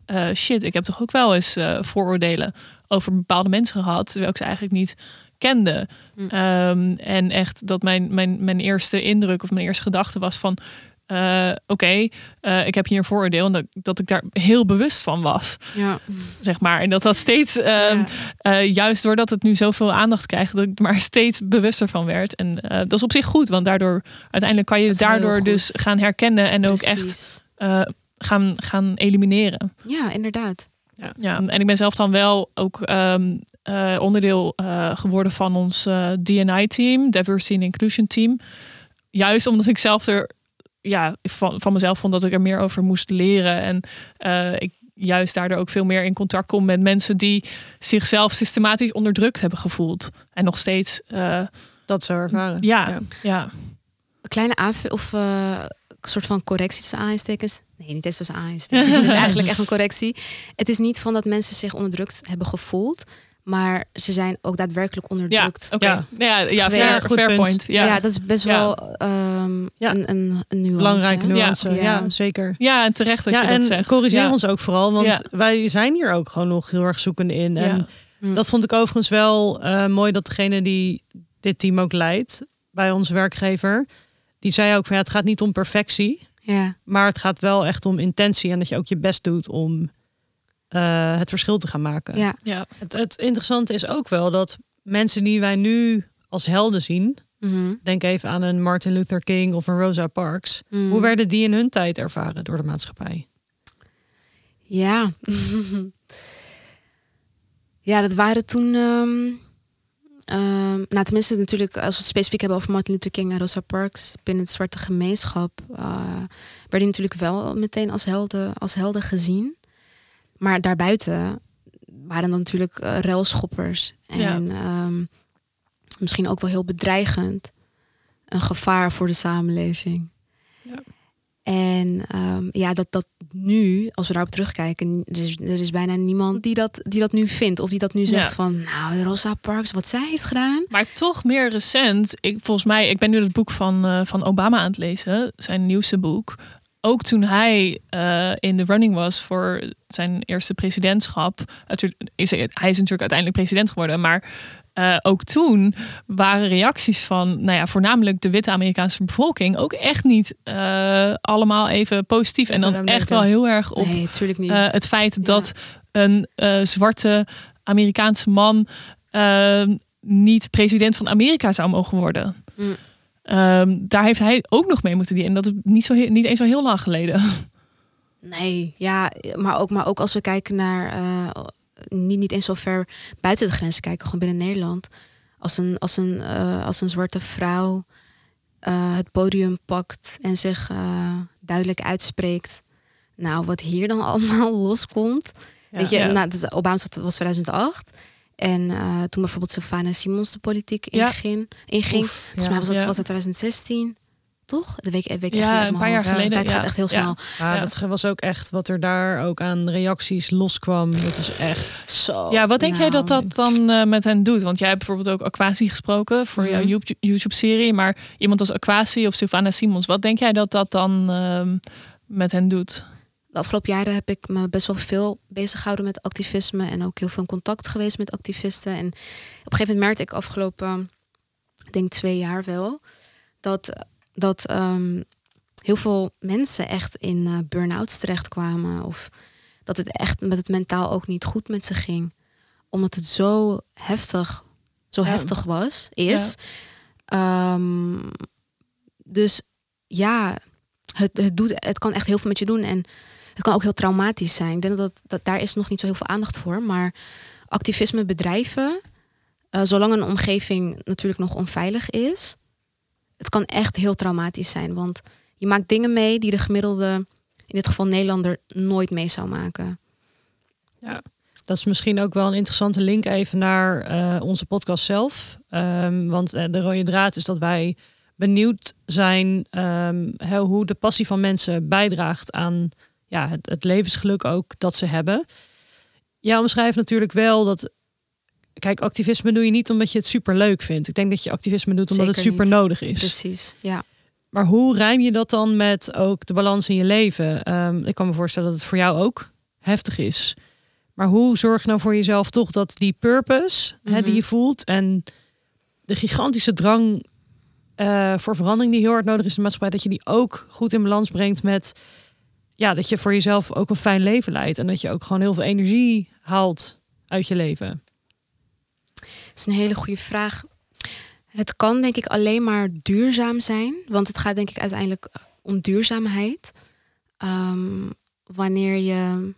eh, shit, ik heb toch ook wel eens eh, vooroordelen over bepaalde mensen gehad, terwijl ik ze eigenlijk niet kende.
Mm.
Ehm, en echt dat mijn, mijn, mijn eerste indruk of mijn eerste gedachte was van... eh, Oké, eh, ik heb hier een vooroordeel en dat, dat ik daar heel bewust van was,
ja.
zeg maar. En dat dat steeds, ehm,
Ja.
eh, juist doordat het nu zoveel aandacht krijgt, dat ik er maar steeds bewuster van werd. En eh, dat is op zich goed, want daardoor uiteindelijk kan je daardoor dus gaan herkennen en ook echt eh, gaan, gaan elimineren.
Ja, inderdaad.
Ja, en ik ben zelf dan wel ook ehm, eh, onderdeel eh, geworden van ons DNI-team, Diversity and Inclusion Team. Juist omdat ik zelf er ja, van, van mezelf vond dat ik er meer over moest leren. En eh, ik juist daardoor ook veel meer in contact kom met mensen die zichzelf systematisch onderdrukt hebben gevoeld. En nog steeds, eh,
Dat zo ervaren.
ja,
Ja.
ja.
Een kleine aanvulling of eh, een soort van correctie tussen aanhalingstekens. Nee, niet eens tussen aanhalingstekens. het is eigenlijk echt een correctie. Het is niet van dat mensen zich onderdrukt hebben gevoeld. Maar ze zijn ook daadwerkelijk onderdrukt.
Ja.
Ja, ja, fair,
Goed
fair
punt.
point.
Ja.
Ja.
dat is best
Ja.
wel ehm,
Ja.
een, een, een nuance.
Belangrijke nuance, ja,
Ja.
zeker.
ja, en terecht dat
ja,
je
en
dat zegt.
corrigeer
Ja.
ons ook vooral, want
Ja.
wij zijn hier ook gewoon nog heel erg zoekende in. En
Ja.
Hm.
dat vond ik overigens wel eh, mooi dat degene die dit team ook leidt bij onze werkgever, die zei ook van ja, het gaat niet om perfectie,
Ja.
maar het gaat wel echt om intentie en dat je ook je best doet om eh, het verschil te gaan maken.
Ja.
Ja.
Het, het interessante is ook wel dat mensen die wij nu als helden zien,
Mhm.
denk even aan een Martin Luther King of een Rosa Parks,
Mhm.
hoe werden die in hun tijd ervaren door de maatschappij?
Ja. ja, dat waren toen. ehm, Ehm, nou, tenminste natuurlijk, als we het specifiek hebben over Martin Luther King en Rosa Parks binnen het zwarte gemeenschap, uh, werden die natuurlijk wel meteen als helden, als helden gezien. Maar daarbuiten waren dan natuurlijk uh, ruilschoppers en ehm, misschien ook wel heel bedreigend, een gevaar voor de samenleving. Ja. En um, ja, dat, dat nu, als we daarop terugkijken, er is, er is bijna niemand die dat, die dat nu vindt. Of die dat nu zegt van, nou, Rosa Parks, wat zij heeft gedaan.
Maar toch meer recent. Ik, volgens mij, ik ben nu het boek van, uh, van Obama aan het lezen. Zijn nieuwste boek. Ook toen hij uh, in de running was voor zijn eerste presidentschap. Is hij, hij is natuurlijk uiteindelijk president geworden. Maar uh, ook toen waren reacties van, nou ja, voornamelijk de witte Amerikaanse bevolking ook echt niet uh, allemaal even positief. En dan echt wel heel erg op
nee, niet.
Uh, het feit dat een zwarte Amerikaanse man niet president van Amerika zou mogen worden. Mm. Um, daar heeft hij ook nog mee moeten dienen. En dat is niet, zo niet eens zo heel lang geleden.
Nee, ja, maar ook, maar ook als we kijken naar niet, niet eens zo ver buiten de grenzen kijken, gewoon binnen Nederland. Als een, als een, uh, als een zwarte vrouw uh, het podium pakt en zich duidelijk uitspreekt. Nou, wat hier dan allemaal loskomt. Ja, Weet je, ja. nou, dus Obama was 2008. En toen bijvoorbeeld Savannah Simons de politiek inging. inging. Oef, Volgens mij was dat, was dat 2016 toch? De week, week
ja, een paar jaar geleden.
Het gaat echt heel snel.
Ja, dat was ook echt wat er daar ook aan reacties loskwam. Dat was echt.
Zo.
Ja, wat denk jij dat dat dan uh, met hen doet? Want jij hebt bijvoorbeeld ook Aquasi gesproken voor mm -hmm. jouw YouTube-serie. Maar iemand als Aquasi of Sylvana Simons, wat denk jij dat dat dan uh, met hen doet?
De afgelopen jaren heb ik me best wel veel bezig gehouden met activisme en ook heel veel in contact geweest met activisten. En op een gegeven moment merkte ik afgelopen, ik denk twee jaar wel, dat dat um, heel veel mensen echt in uh, burn-outs terechtkwamen. Of dat het echt met het mentaal ook niet goed met ze ging. Omdat het zo heftig, zo ja. heftig was, is. Ja. Um, dus ja, het, het, doet, het kan echt heel veel met je doen. En het kan ook heel traumatisch zijn. Ik denk dat, dat daar is nog niet zo heel veel aandacht voor. Maar activisme bedrijven, uh, zolang een omgeving natuurlijk nog onveilig is, het kan echt heel traumatisch zijn. Want je maakt dingen mee die de gemiddelde, in dit geval Nederlander, nooit mee zou maken.
Ja, dat is misschien ook wel een interessante link even naar uh, onze podcast zelf. Um, want uh, de rode draad is dat wij benieuwd zijn um, hoe de passie van mensen bijdraagt aan ja, het, het levensgeluk ook dat ze hebben. Ja, omschrijft natuurlijk wel dat kijk, activisme doe je niet omdat je het super leuk vindt. Ik denk dat je activisme doet omdat Zeker het super
niet.
nodig is.
Precies, ja.
Maar hoe rijm je dat dan met ook de balans in je leven? Um, ik kan me voorstellen dat het voor jou ook heftig is. Maar hoe zorg je nou voor jezelf toch dat die purpose mm -hmm. hè, die je voelt en de gigantische drang uh, voor verandering die heel hard nodig is in de maatschappij, dat je die ook goed in balans brengt met ja, dat je voor jezelf ook een fijn leven leidt en dat je ook gewoon heel veel energie haalt uit je leven?
is een hele goede vraag. Het kan denk ik alleen maar duurzaam zijn, want het gaat denk ik uiteindelijk om duurzaamheid. Um, wanneer je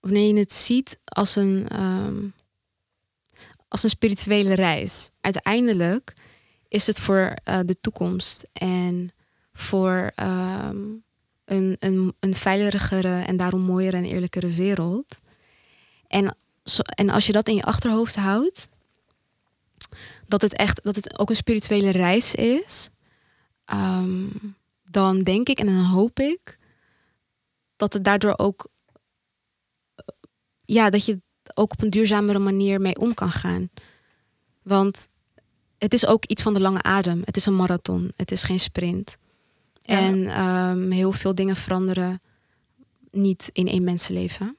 wanneer je het ziet als een um, als een spirituele reis. Uiteindelijk is het voor uh, de toekomst en voor um, een, een, een veiligere en daarom mooiere en eerlijkere wereld. En en als je dat in je achterhoofd houdt, dat het echt, dat het ook een spirituele reis is, um, dan denk ik en dan hoop ik dat het daardoor ook, ja, dat je ook op een duurzamere manier mee om kan gaan. Want het is ook iets van de lange adem. Het is een marathon. Het is geen sprint. Ja. En um, heel veel dingen veranderen niet in één mensenleven.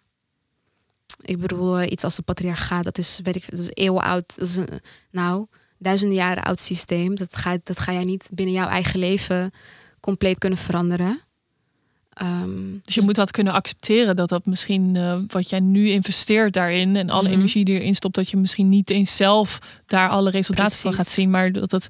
Ik bedoel, eh, iets als de patriarchaat, dat is, weet ik, dat is eeuwen oud. Dat is een, nou, duizenden jaren oud systeem. Dat ga, dat ga jij niet binnen jouw eigen leven compleet kunnen veranderen.
Um, dus je moet dat kunnen accepteren dat dat misschien uh, wat jij nu investeert daarin en alle mm -hmm. energie die erin stopt, dat je misschien niet eens zelf daar alle resultaten Precies. van gaat zien, maar dat het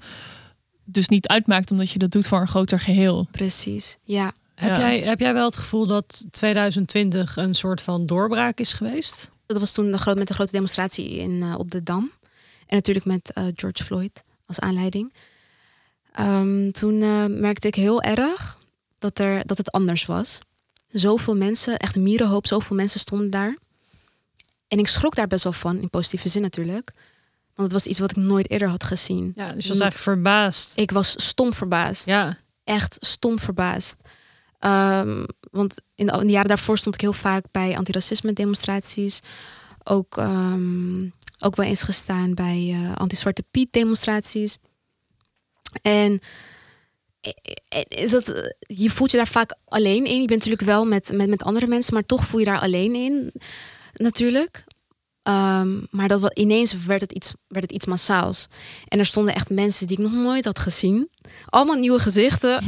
dus niet uitmaakt omdat je dat doet voor een groter geheel.
Precies, ja.
Heb, ja. jij, heb jij wel het gevoel dat 2020 een soort van doorbraak is geweest?
Dat was toen de groot, met de grote demonstratie in, uh, op de Dam. En natuurlijk met eh, George Floyd als aanleiding. Ehm, toen eh, merkte ik heel erg dat, er, dat het anders was. Zoveel mensen, echt een mierenhoop, zoveel mensen stonden daar. En ik schrok daar best wel van, in positieve zin natuurlijk. Want het was iets wat ik nooit eerder had gezien.
Ja, dus je was eigenlijk verbaasd.
Ik was stom verbaasd.
Ja,
Echt stom verbaasd. Ehm, want in de, in de jaren daarvoor stond ik heel vaak bij antiracisme demonstraties. Ook, ehm, ook wel eens gestaan bij eh, anti-zwarte Piet demonstraties. En eh, eh, dat, je voelt je daar vaak alleen in. Je bent natuurlijk wel met, met, met andere mensen, maar toch voel je daar alleen in. Natuurlijk. Ehm, maar dat, ineens werd het, iets, werd het iets massaals. En er stonden echt mensen die ik nog nooit had gezien. Allemaal nieuwe gezichten.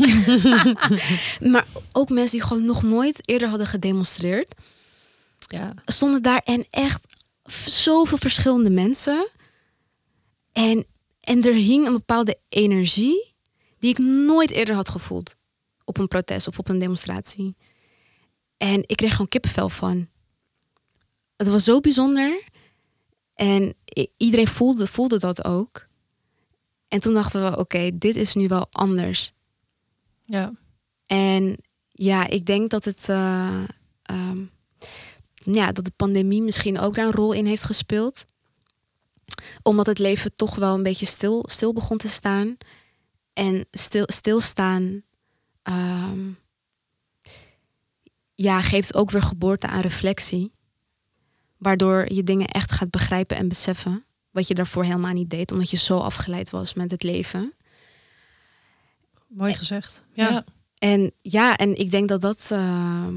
maar ook mensen die gewoon nog nooit eerder hadden gedemonstreerd.
ja.
Stonden daar en echt zoveel verschillende mensen. En, en er hing een bepaalde energie die ik nooit eerder had gevoeld. Op een protest of op een demonstratie. En ik kreeg gewoon kippenvel van. Het was zo bijzonder. En iedereen voelde, voelde dat ook. En toen dachten we, oké, dit is nu wel anders.
Ja.
En ja, ik denk dat het. eh, ehm, ja, dat de pandemie misschien ook daar een rol in heeft gespeeld. Omdat het leven toch wel een beetje stil, stil begon te staan. En stil, stilstaan. ehm, ja, geeft ook weer geboorte aan reflectie. Waardoor je dingen echt gaat begrijpen en beseffen. Wat je daarvoor helemaal niet deed, omdat je zo afgeleid was met het leven.
Mooi gezegd. Ja.
Ja.
En ja, en ik denk dat dat, ehm,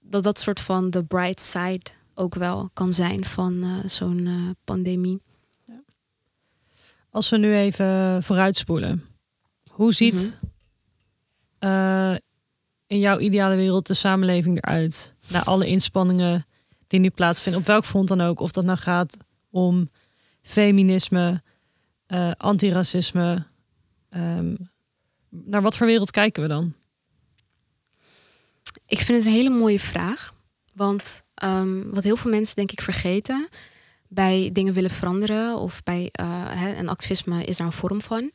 dat dat soort van de bright side ook wel kan zijn van eh, zo'n eh, pandemie.
Als we nu even vooruitspoelen. Hoe ziet eh, in jouw ideale wereld de samenleving eruit? Na alle inspanningen die nu plaatsvinden. Op welk front dan ook. Of dat nou gaat om feminisme, eh, antiracisme. ehm, naar wat voor wereld kijken we dan?
Ik vind het een hele mooie vraag. Want ehm, wat heel veel mensen denk ik vergeten bij dingen willen veranderen of bij eh, hè, en activisme is daar een vorm van.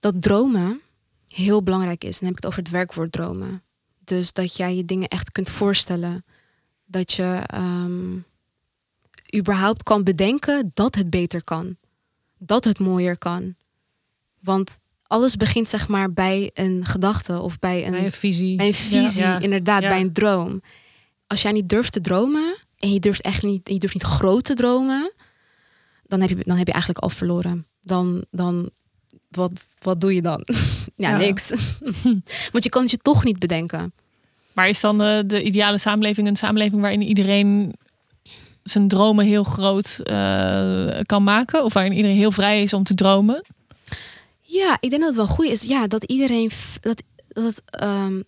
Dat dromen heel belangrijk is. Dan heb ik het over het werkwoord dromen. Dus dat jij je dingen echt kunt voorstellen. Dat je ehm, überhaupt kan bedenken dat het beter kan. Dat het mooier kan. Want alles begint zeg maar bij een gedachte of bij een,
Bij een visie.
bij een visie,
Ja.
inderdaad,
Ja.
bij een droom. Als jij niet durft te dromen en je durft echt niet, je durft niet groot te dromen, dan heb je, dan heb je eigenlijk al verloren. Dan, dan wat, wat doe je dan? ja,
Ja.
niks. Want je kan het je toch niet bedenken.
Maar is dan eh, de ideale samenleving een samenleving waarin iedereen zijn dromen heel groot eh, kan maken? Of waarin iedereen heel vrij is om te dromen?
Ja, ik denk dat het wel goed is. Ja, dat iedereen dat, dat het ehm,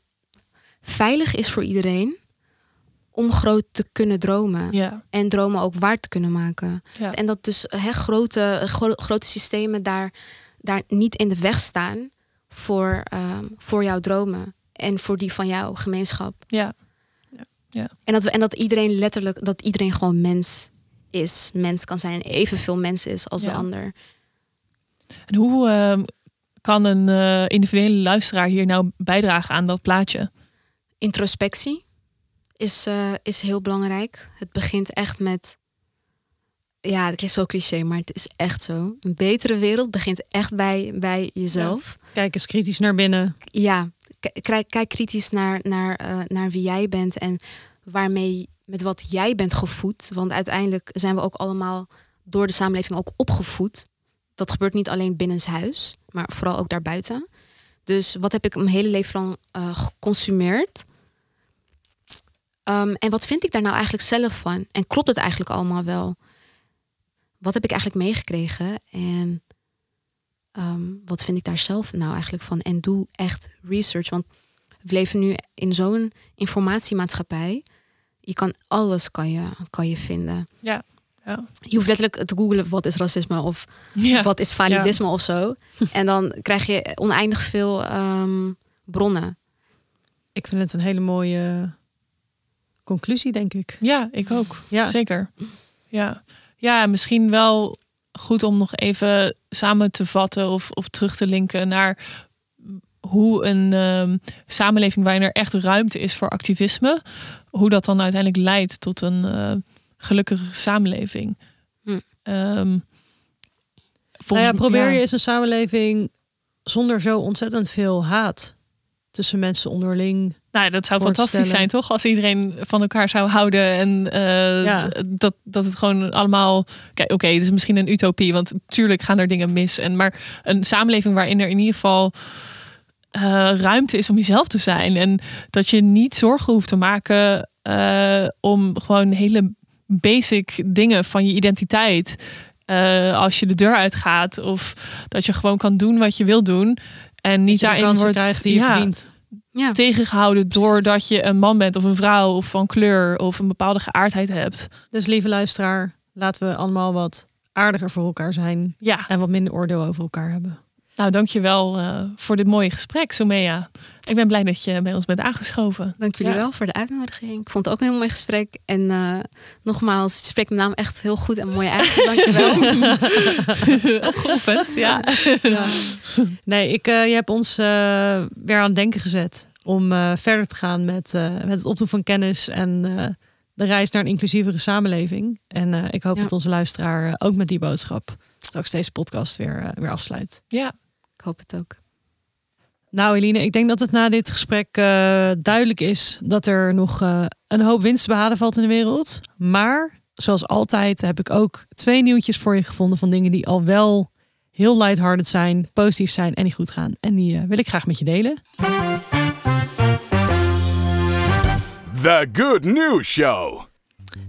veilig is voor iedereen om groot te kunnen dromen.
Ja.
En dromen ook waar te kunnen maken.
Ja.
En dat dus hè, grote, gro- grote systemen daar, daar niet in de weg staan voor, ehm, voor jouw dromen. En voor die van jouw gemeenschap.
Ja.
En dat, we, en dat iedereen letterlijk, dat iedereen gewoon mens is. Mens kan zijn en evenveel mens is als de
Ja.
ander.
En hoe eh, kan een eh, individuele luisteraar hier nou bijdragen aan dat plaatje?
Introspectie is, eh, is heel belangrijk. Het begint echt met. Ja, het klinkt zo cliché, maar het is echt zo. Een betere wereld begint echt bij, bij jezelf.
Kijk eens kritisch naar binnen.
Ja, kijk, kijk kritisch naar, naar, eh, naar wie jij bent en waarmee, met wat jij bent gevoed. Want uiteindelijk zijn we ook allemaal door de samenleving ook opgevoed. Dat gebeurt niet alleen binnenshuis, maar vooral ook daarbuiten. Dus wat heb ik mijn hele leven lang eh, geconsumeerd? Ehm, en wat vind ik daar nou eigenlijk zelf van? En klopt het eigenlijk allemaal wel? Wat heb ik eigenlijk meegekregen? En Ehm, wat vind ik daar zelf nou eigenlijk van? En doe echt research. Want we leven nu in zo'n informatiemaatschappij. Je kan alles kan je, kan je vinden.
Ja. Ja.
Je hoeft letterlijk te googlen wat is racisme of
Ja.
wat is validisme of zo. En dan krijg je oneindig veel ehm, bronnen.
Ik vind het een hele mooie conclusie, denk ik.
ja, ik ook.
Ja,
Zeker. Ja. ja, misschien wel goed om nog even samen te vatten of, of terug te linken naar hoe een ehm, samenleving waarin er echt ruimte is voor activisme, hoe dat dan uiteindelijk leidt tot een uh, gelukkige samenleving.
Hm.
Ehm,
Nou ja, probeer
ja.
je eens een samenleving zonder zo ontzettend veel haat tussen mensen onderling.
Nou, dat zou fantastisch zijn, toch? Als iedereen van elkaar zou houden en eh,
Ja.
dat, dat het gewoon allemaal. Kijk, oké, het is misschien een utopie, want natuurlijk gaan er dingen mis. En maar een samenleving waarin er in ieder geval eh, ruimte is om jezelf te zijn en dat je niet zorgen hoeft te maken eh, om gewoon hele basic dingen van je identiteit. als je de deur uitgaat, of dat je gewoon kan doen wat je wil doen. En niet daarin wordt
krijgt die je
ja,
verdient.
Ja.
tegengehouden doordat je een man bent of een vrouw of van kleur of een bepaalde geaardheid hebt.
Dus lieve luisteraar, laten we allemaal wat aardiger voor elkaar zijn
Ja,
en wat minder oordeel over elkaar hebben.
Nou dankjewel eh voor dit mooie gesprek, Somea. Ik ben blij dat je bij ons bent aangeschoven.
Dank jullie
Ja.
wel voor de uitnodiging. Ik vond het ook een heel mooi gesprek. En eh, nogmaals, je spreekt mijn naam echt heel goed en mooi uit. Dank je wel.
Opgeoefend, ja.
Nee, ik, eh, je hebt ons eh, weer aan het denken gezet om eh, verder te gaan met, eh, met het opdoen van kennis en eh, de reis naar een inclusievere samenleving. En eh, ik hoop
Ja.
dat onze luisteraar ook met die boodschap straks deze podcast weer, weer afsluit.
Ja,
Ik hoop het ook.
Nou, Eline, ik denk dat het na dit gesprek eh, duidelijk is dat er nog eh, een hoop winst te behalen valt in de wereld. Maar zoals altijd heb ik ook twee nieuwtjes voor je gevonden van dingen die al wel heel lighthearted zijn, positief zijn en die goed gaan. En die eh, wil ik graag met je delen.
The Good News Show.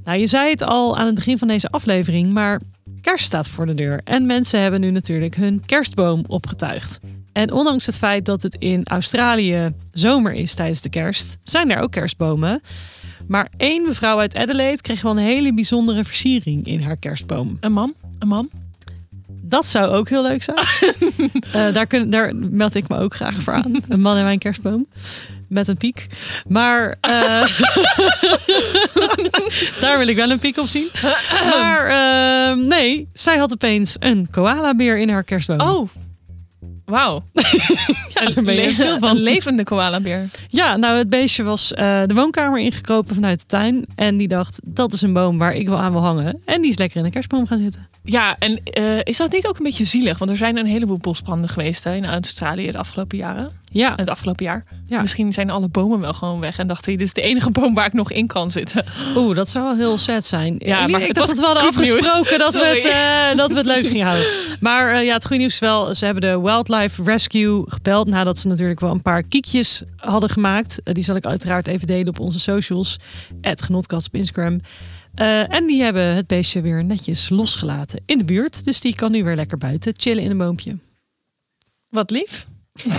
Nou, je zei het al aan het begin van deze aflevering, maar kerst staat voor de deur. En mensen hebben nu natuurlijk hun kerstboom opgetuigd. En ondanks het feit dat het in Australië zomer is tijdens de kerst, zijn er ook kerstbomen. Maar één mevrouw uit Adelaide kreeg wel een hele bijzondere versiering in haar kerstboom.
een man, een man.
Dat zou ook heel leuk zijn. Eh, daar, kun, daar meld ik me ook graag voor aan. Een man in mijn kerstboom. Met een piek. Maar eh, daar wil ik wel een piek op zien. Maar eh, nee, zij had opeens een koalabeer in haar kerstboom.
Oh, wauw.
ja, daar ben je
Le-
stil van.
Een levende koalabeer.
Ja, nou het beestje was eh, de woonkamer ingekropen vanuit de tuin. En die dacht, dat is een boom waar ik wel aan wil hangen. En die is lekker in een kerstboom gaan zitten.
Ja, en eh, is dat niet ook een beetje zielig? Want er zijn een heleboel bosbranden geweest hè, in Australië de afgelopen jaren.
Ja,
Het afgelopen jaar.
Ja.
Misschien zijn alle bomen wel gewoon weg. En dacht hij, dit is de enige boom waar ik nog in kan zitten.
Oeh, dat zou wel heel sad zijn.
Ja, maar
ik
het
dacht
was
dat we hadden
goed nieuws.
afgesproken dat we, het, eh, dat we het leuk gingen houden. Maar eh, ja, het goede nieuws is wel, ze hebben de Wildlife Rescue gebeld. Nadat ze natuurlijk wel een paar kiekjes hadden gemaakt. Die zal ik uiteraard even delen op onze socials. Het Genotkast op Instagram. Eh, en die hebben het beestje weer netjes losgelaten in de buurt. Dus die kan nu weer lekker buiten chillen in een boompje.
Wat lief.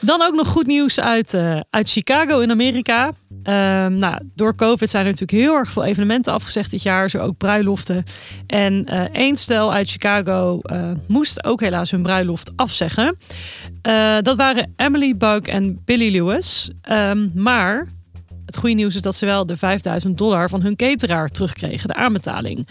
Dan ook nog goed nieuws uit, eh, uit Chicago in Amerika. Ehm, nou, door COVID zijn er natuurlijk heel erg veel evenementen afgezegd dit jaar. Zo ook bruiloften. En eh één stel uit Chicago moest ook helaas hun bruiloft afzeggen. Dat waren Emily Bug en Billy Lewis. Ehm, maar het goede nieuws is dat ze wel de 5000 dollar van hun cateraar terugkregen, de aanbetaling.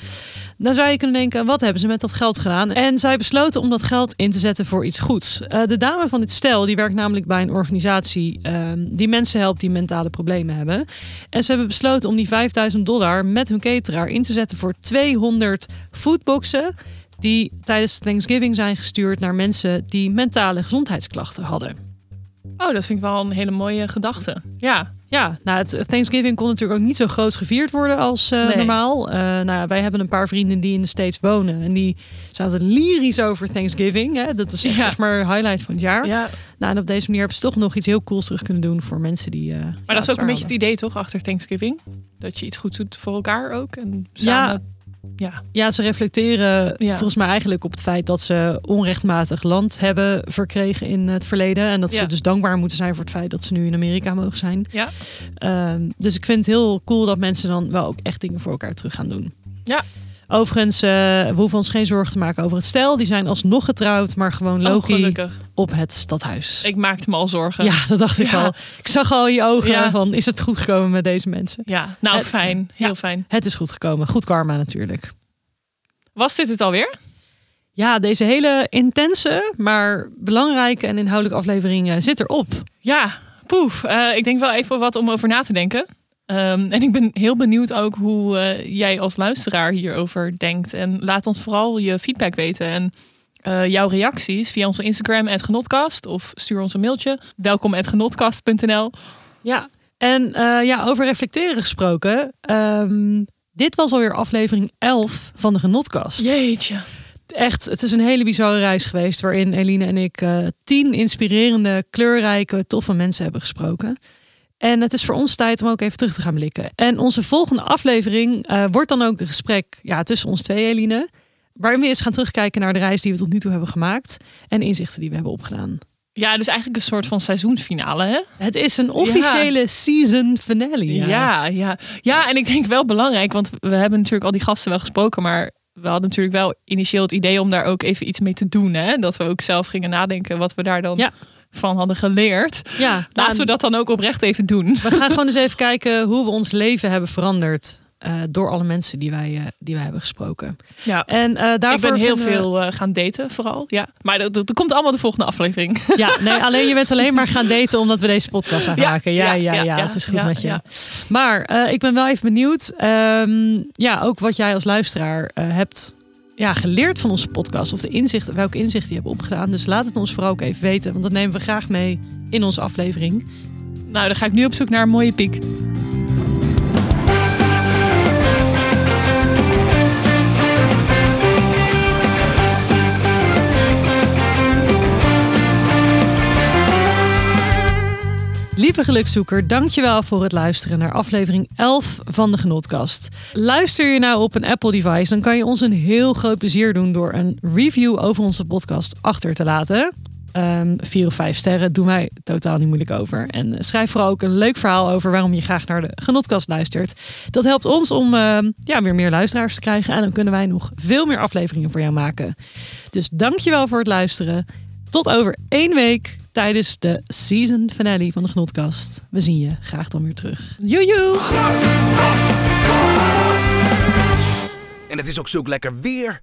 Dan zou je kunnen denken, wat hebben ze met dat geld gedaan? En zij besloten om dat geld in te zetten voor iets goeds. Eh, de dame van dit stel, die werkt namelijk bij een organisatie ehm, die mensen helpt die mentale problemen hebben. En ze hebben besloten om die 5000 dollar met hun cateraar in te zetten voor 200 foodboxen die tijdens Thanksgiving zijn gestuurd naar mensen die mentale gezondheidsklachten hadden.
Oh, dat vind ik wel een hele mooie gedachte. Ja,
Ja, nou, het Thanksgiving kon natuurlijk ook niet zo groot gevierd worden als eh,
Nee.
normaal. Eh, nou, wij hebben een paar vrienden die in de States wonen. En die zaten lyrisch over Thanksgiving. Hè? Dat is echt,
Ja.
zeg maar highlight van het jaar.
ja.
Nou, en op deze manier hebben ze toch nog iets heel cools terug kunnen doen voor mensen die. eh,
maar dat is ook een beetje het idee toch achter Thanksgiving? Dat je iets goed doet voor elkaar ook. En samen, ja.
Ja, ze reflecteren
Ja.
volgens mij eigenlijk op het feit dat ze onrechtmatig land hebben verkregen in het verleden. En dat ze
Ja.
dus dankbaar moeten zijn voor het feit dat ze nu in Amerika mogen zijn.
Ja.
Ehm, dus ik vind het heel cool dat mensen dan wel ook echt dingen voor elkaar terug gaan doen.
Ja.
Overigens, eh, we hoeven ons geen zorgen te maken over het stel. Die zijn alsnog getrouwd, maar gewoon
Oh,
Loki
gelukkig.
op het stadhuis.
Ik maakte me al zorgen.
Ja, dat dacht ik
Ja.
al. Ik zag al je ogen
Ja.
van, is het goed gekomen met deze mensen?
Ja, nou
Het-
fijn. Heel
ja.
fijn.
Het is goed gekomen. Goed karma natuurlijk.
Was dit het alweer?
Ja, deze hele intense, maar belangrijke en inhoudelijke aflevering eh, zit erop.
Ja, poef. Eh, ik denk wel even wat om over na te denken. Ehm, en ik ben heel benieuwd ook hoe eh, jij als luisteraar hierover denkt. En laat ons vooral je feedback weten. En eh, jouw reacties via onze Instagram, @genotkast of stuur ons een mailtje. Welkom @genotkast.nl.
Ja, en eh, ja, over reflecteren gesproken. ehm, dit was alweer aflevering 11 van de Genotkast.
Jeetje.
Echt, het is een hele bizarre reis geweest waarin Eline en ik tien inspirerende, kleurrijke, toffe mensen hebben gesproken. En het is voor ons tijd om ook even terug te gaan blikken. En onze volgende aflevering eh, wordt dan ook een gesprek ja, tussen ons twee, Eline. Waarin we eens gaan terugkijken naar de reis die we tot nu toe hebben gemaakt. En inzichten die we hebben opgedaan.
Ja, dus eigenlijk een soort van seizoensfinale, hè?
Het is een officiële season finale. Ja.
Ja. ja, ja. en ik denk wel belangrijk, want we hebben natuurlijk al die gasten wel gesproken, maar we hadden natuurlijk wel initieel het idee om daar ook even iets mee te doen. Hè? Dat we ook zelf gingen nadenken wat we daar dan
Ja.
Van hadden geleerd.
ja
Laten we dat dan ook oprecht even doen.
We gaan gewoon eens even kijken hoe we ons leven hebben veranderd. eh, door alle mensen die wij, eh, die wij hebben gesproken.
Ja.
En eh, daarvoor
Ik ben heel
we-
veel gaan daten, vooral. Ja. Maar dat, komt allemaal de volgende aflevering.
Ja, nee, alleen je bent alleen maar gaan daten omdat we deze podcast gaan
Ja.
Ja, ja,
ja,
ja,
ja,
het is goed met je. Maar ik ben wel even benieuwd. ehm, ja, ook wat jij als luisteraar hebt ja, geleerd van onze podcast. Of de inzichten, welke inzichten je hebt opgedaan. Dus laat het ons vooral ook even weten. Want dat nemen we graag mee in onze aflevering.
Nou, dan ga ik nu op zoek naar een mooie piek.
Lieve gelukzoeker, dankjewel voor het luisteren naar aflevering 11 van de Genotkast. Luister je nou op een Apple device, dan kan je ons een heel groot plezier doen door een review over onze podcast achter te laten. Ehm, vier of vijf sterren doen wij totaal niet moeilijk over. En schrijf vooral ook een leuk verhaal over waarom je graag naar de Genotkast luistert. Dat helpt ons om ehm, ja, weer meer luisteraars te krijgen. En dan kunnen wij nog veel meer afleveringen voor jou maken. Dus dankjewel voor het luisteren. Tot over één week tijdens de season finale van de Genotkast. We zien je graag dan weer terug.
Joejoe!
En het is ook zulk lekker weer.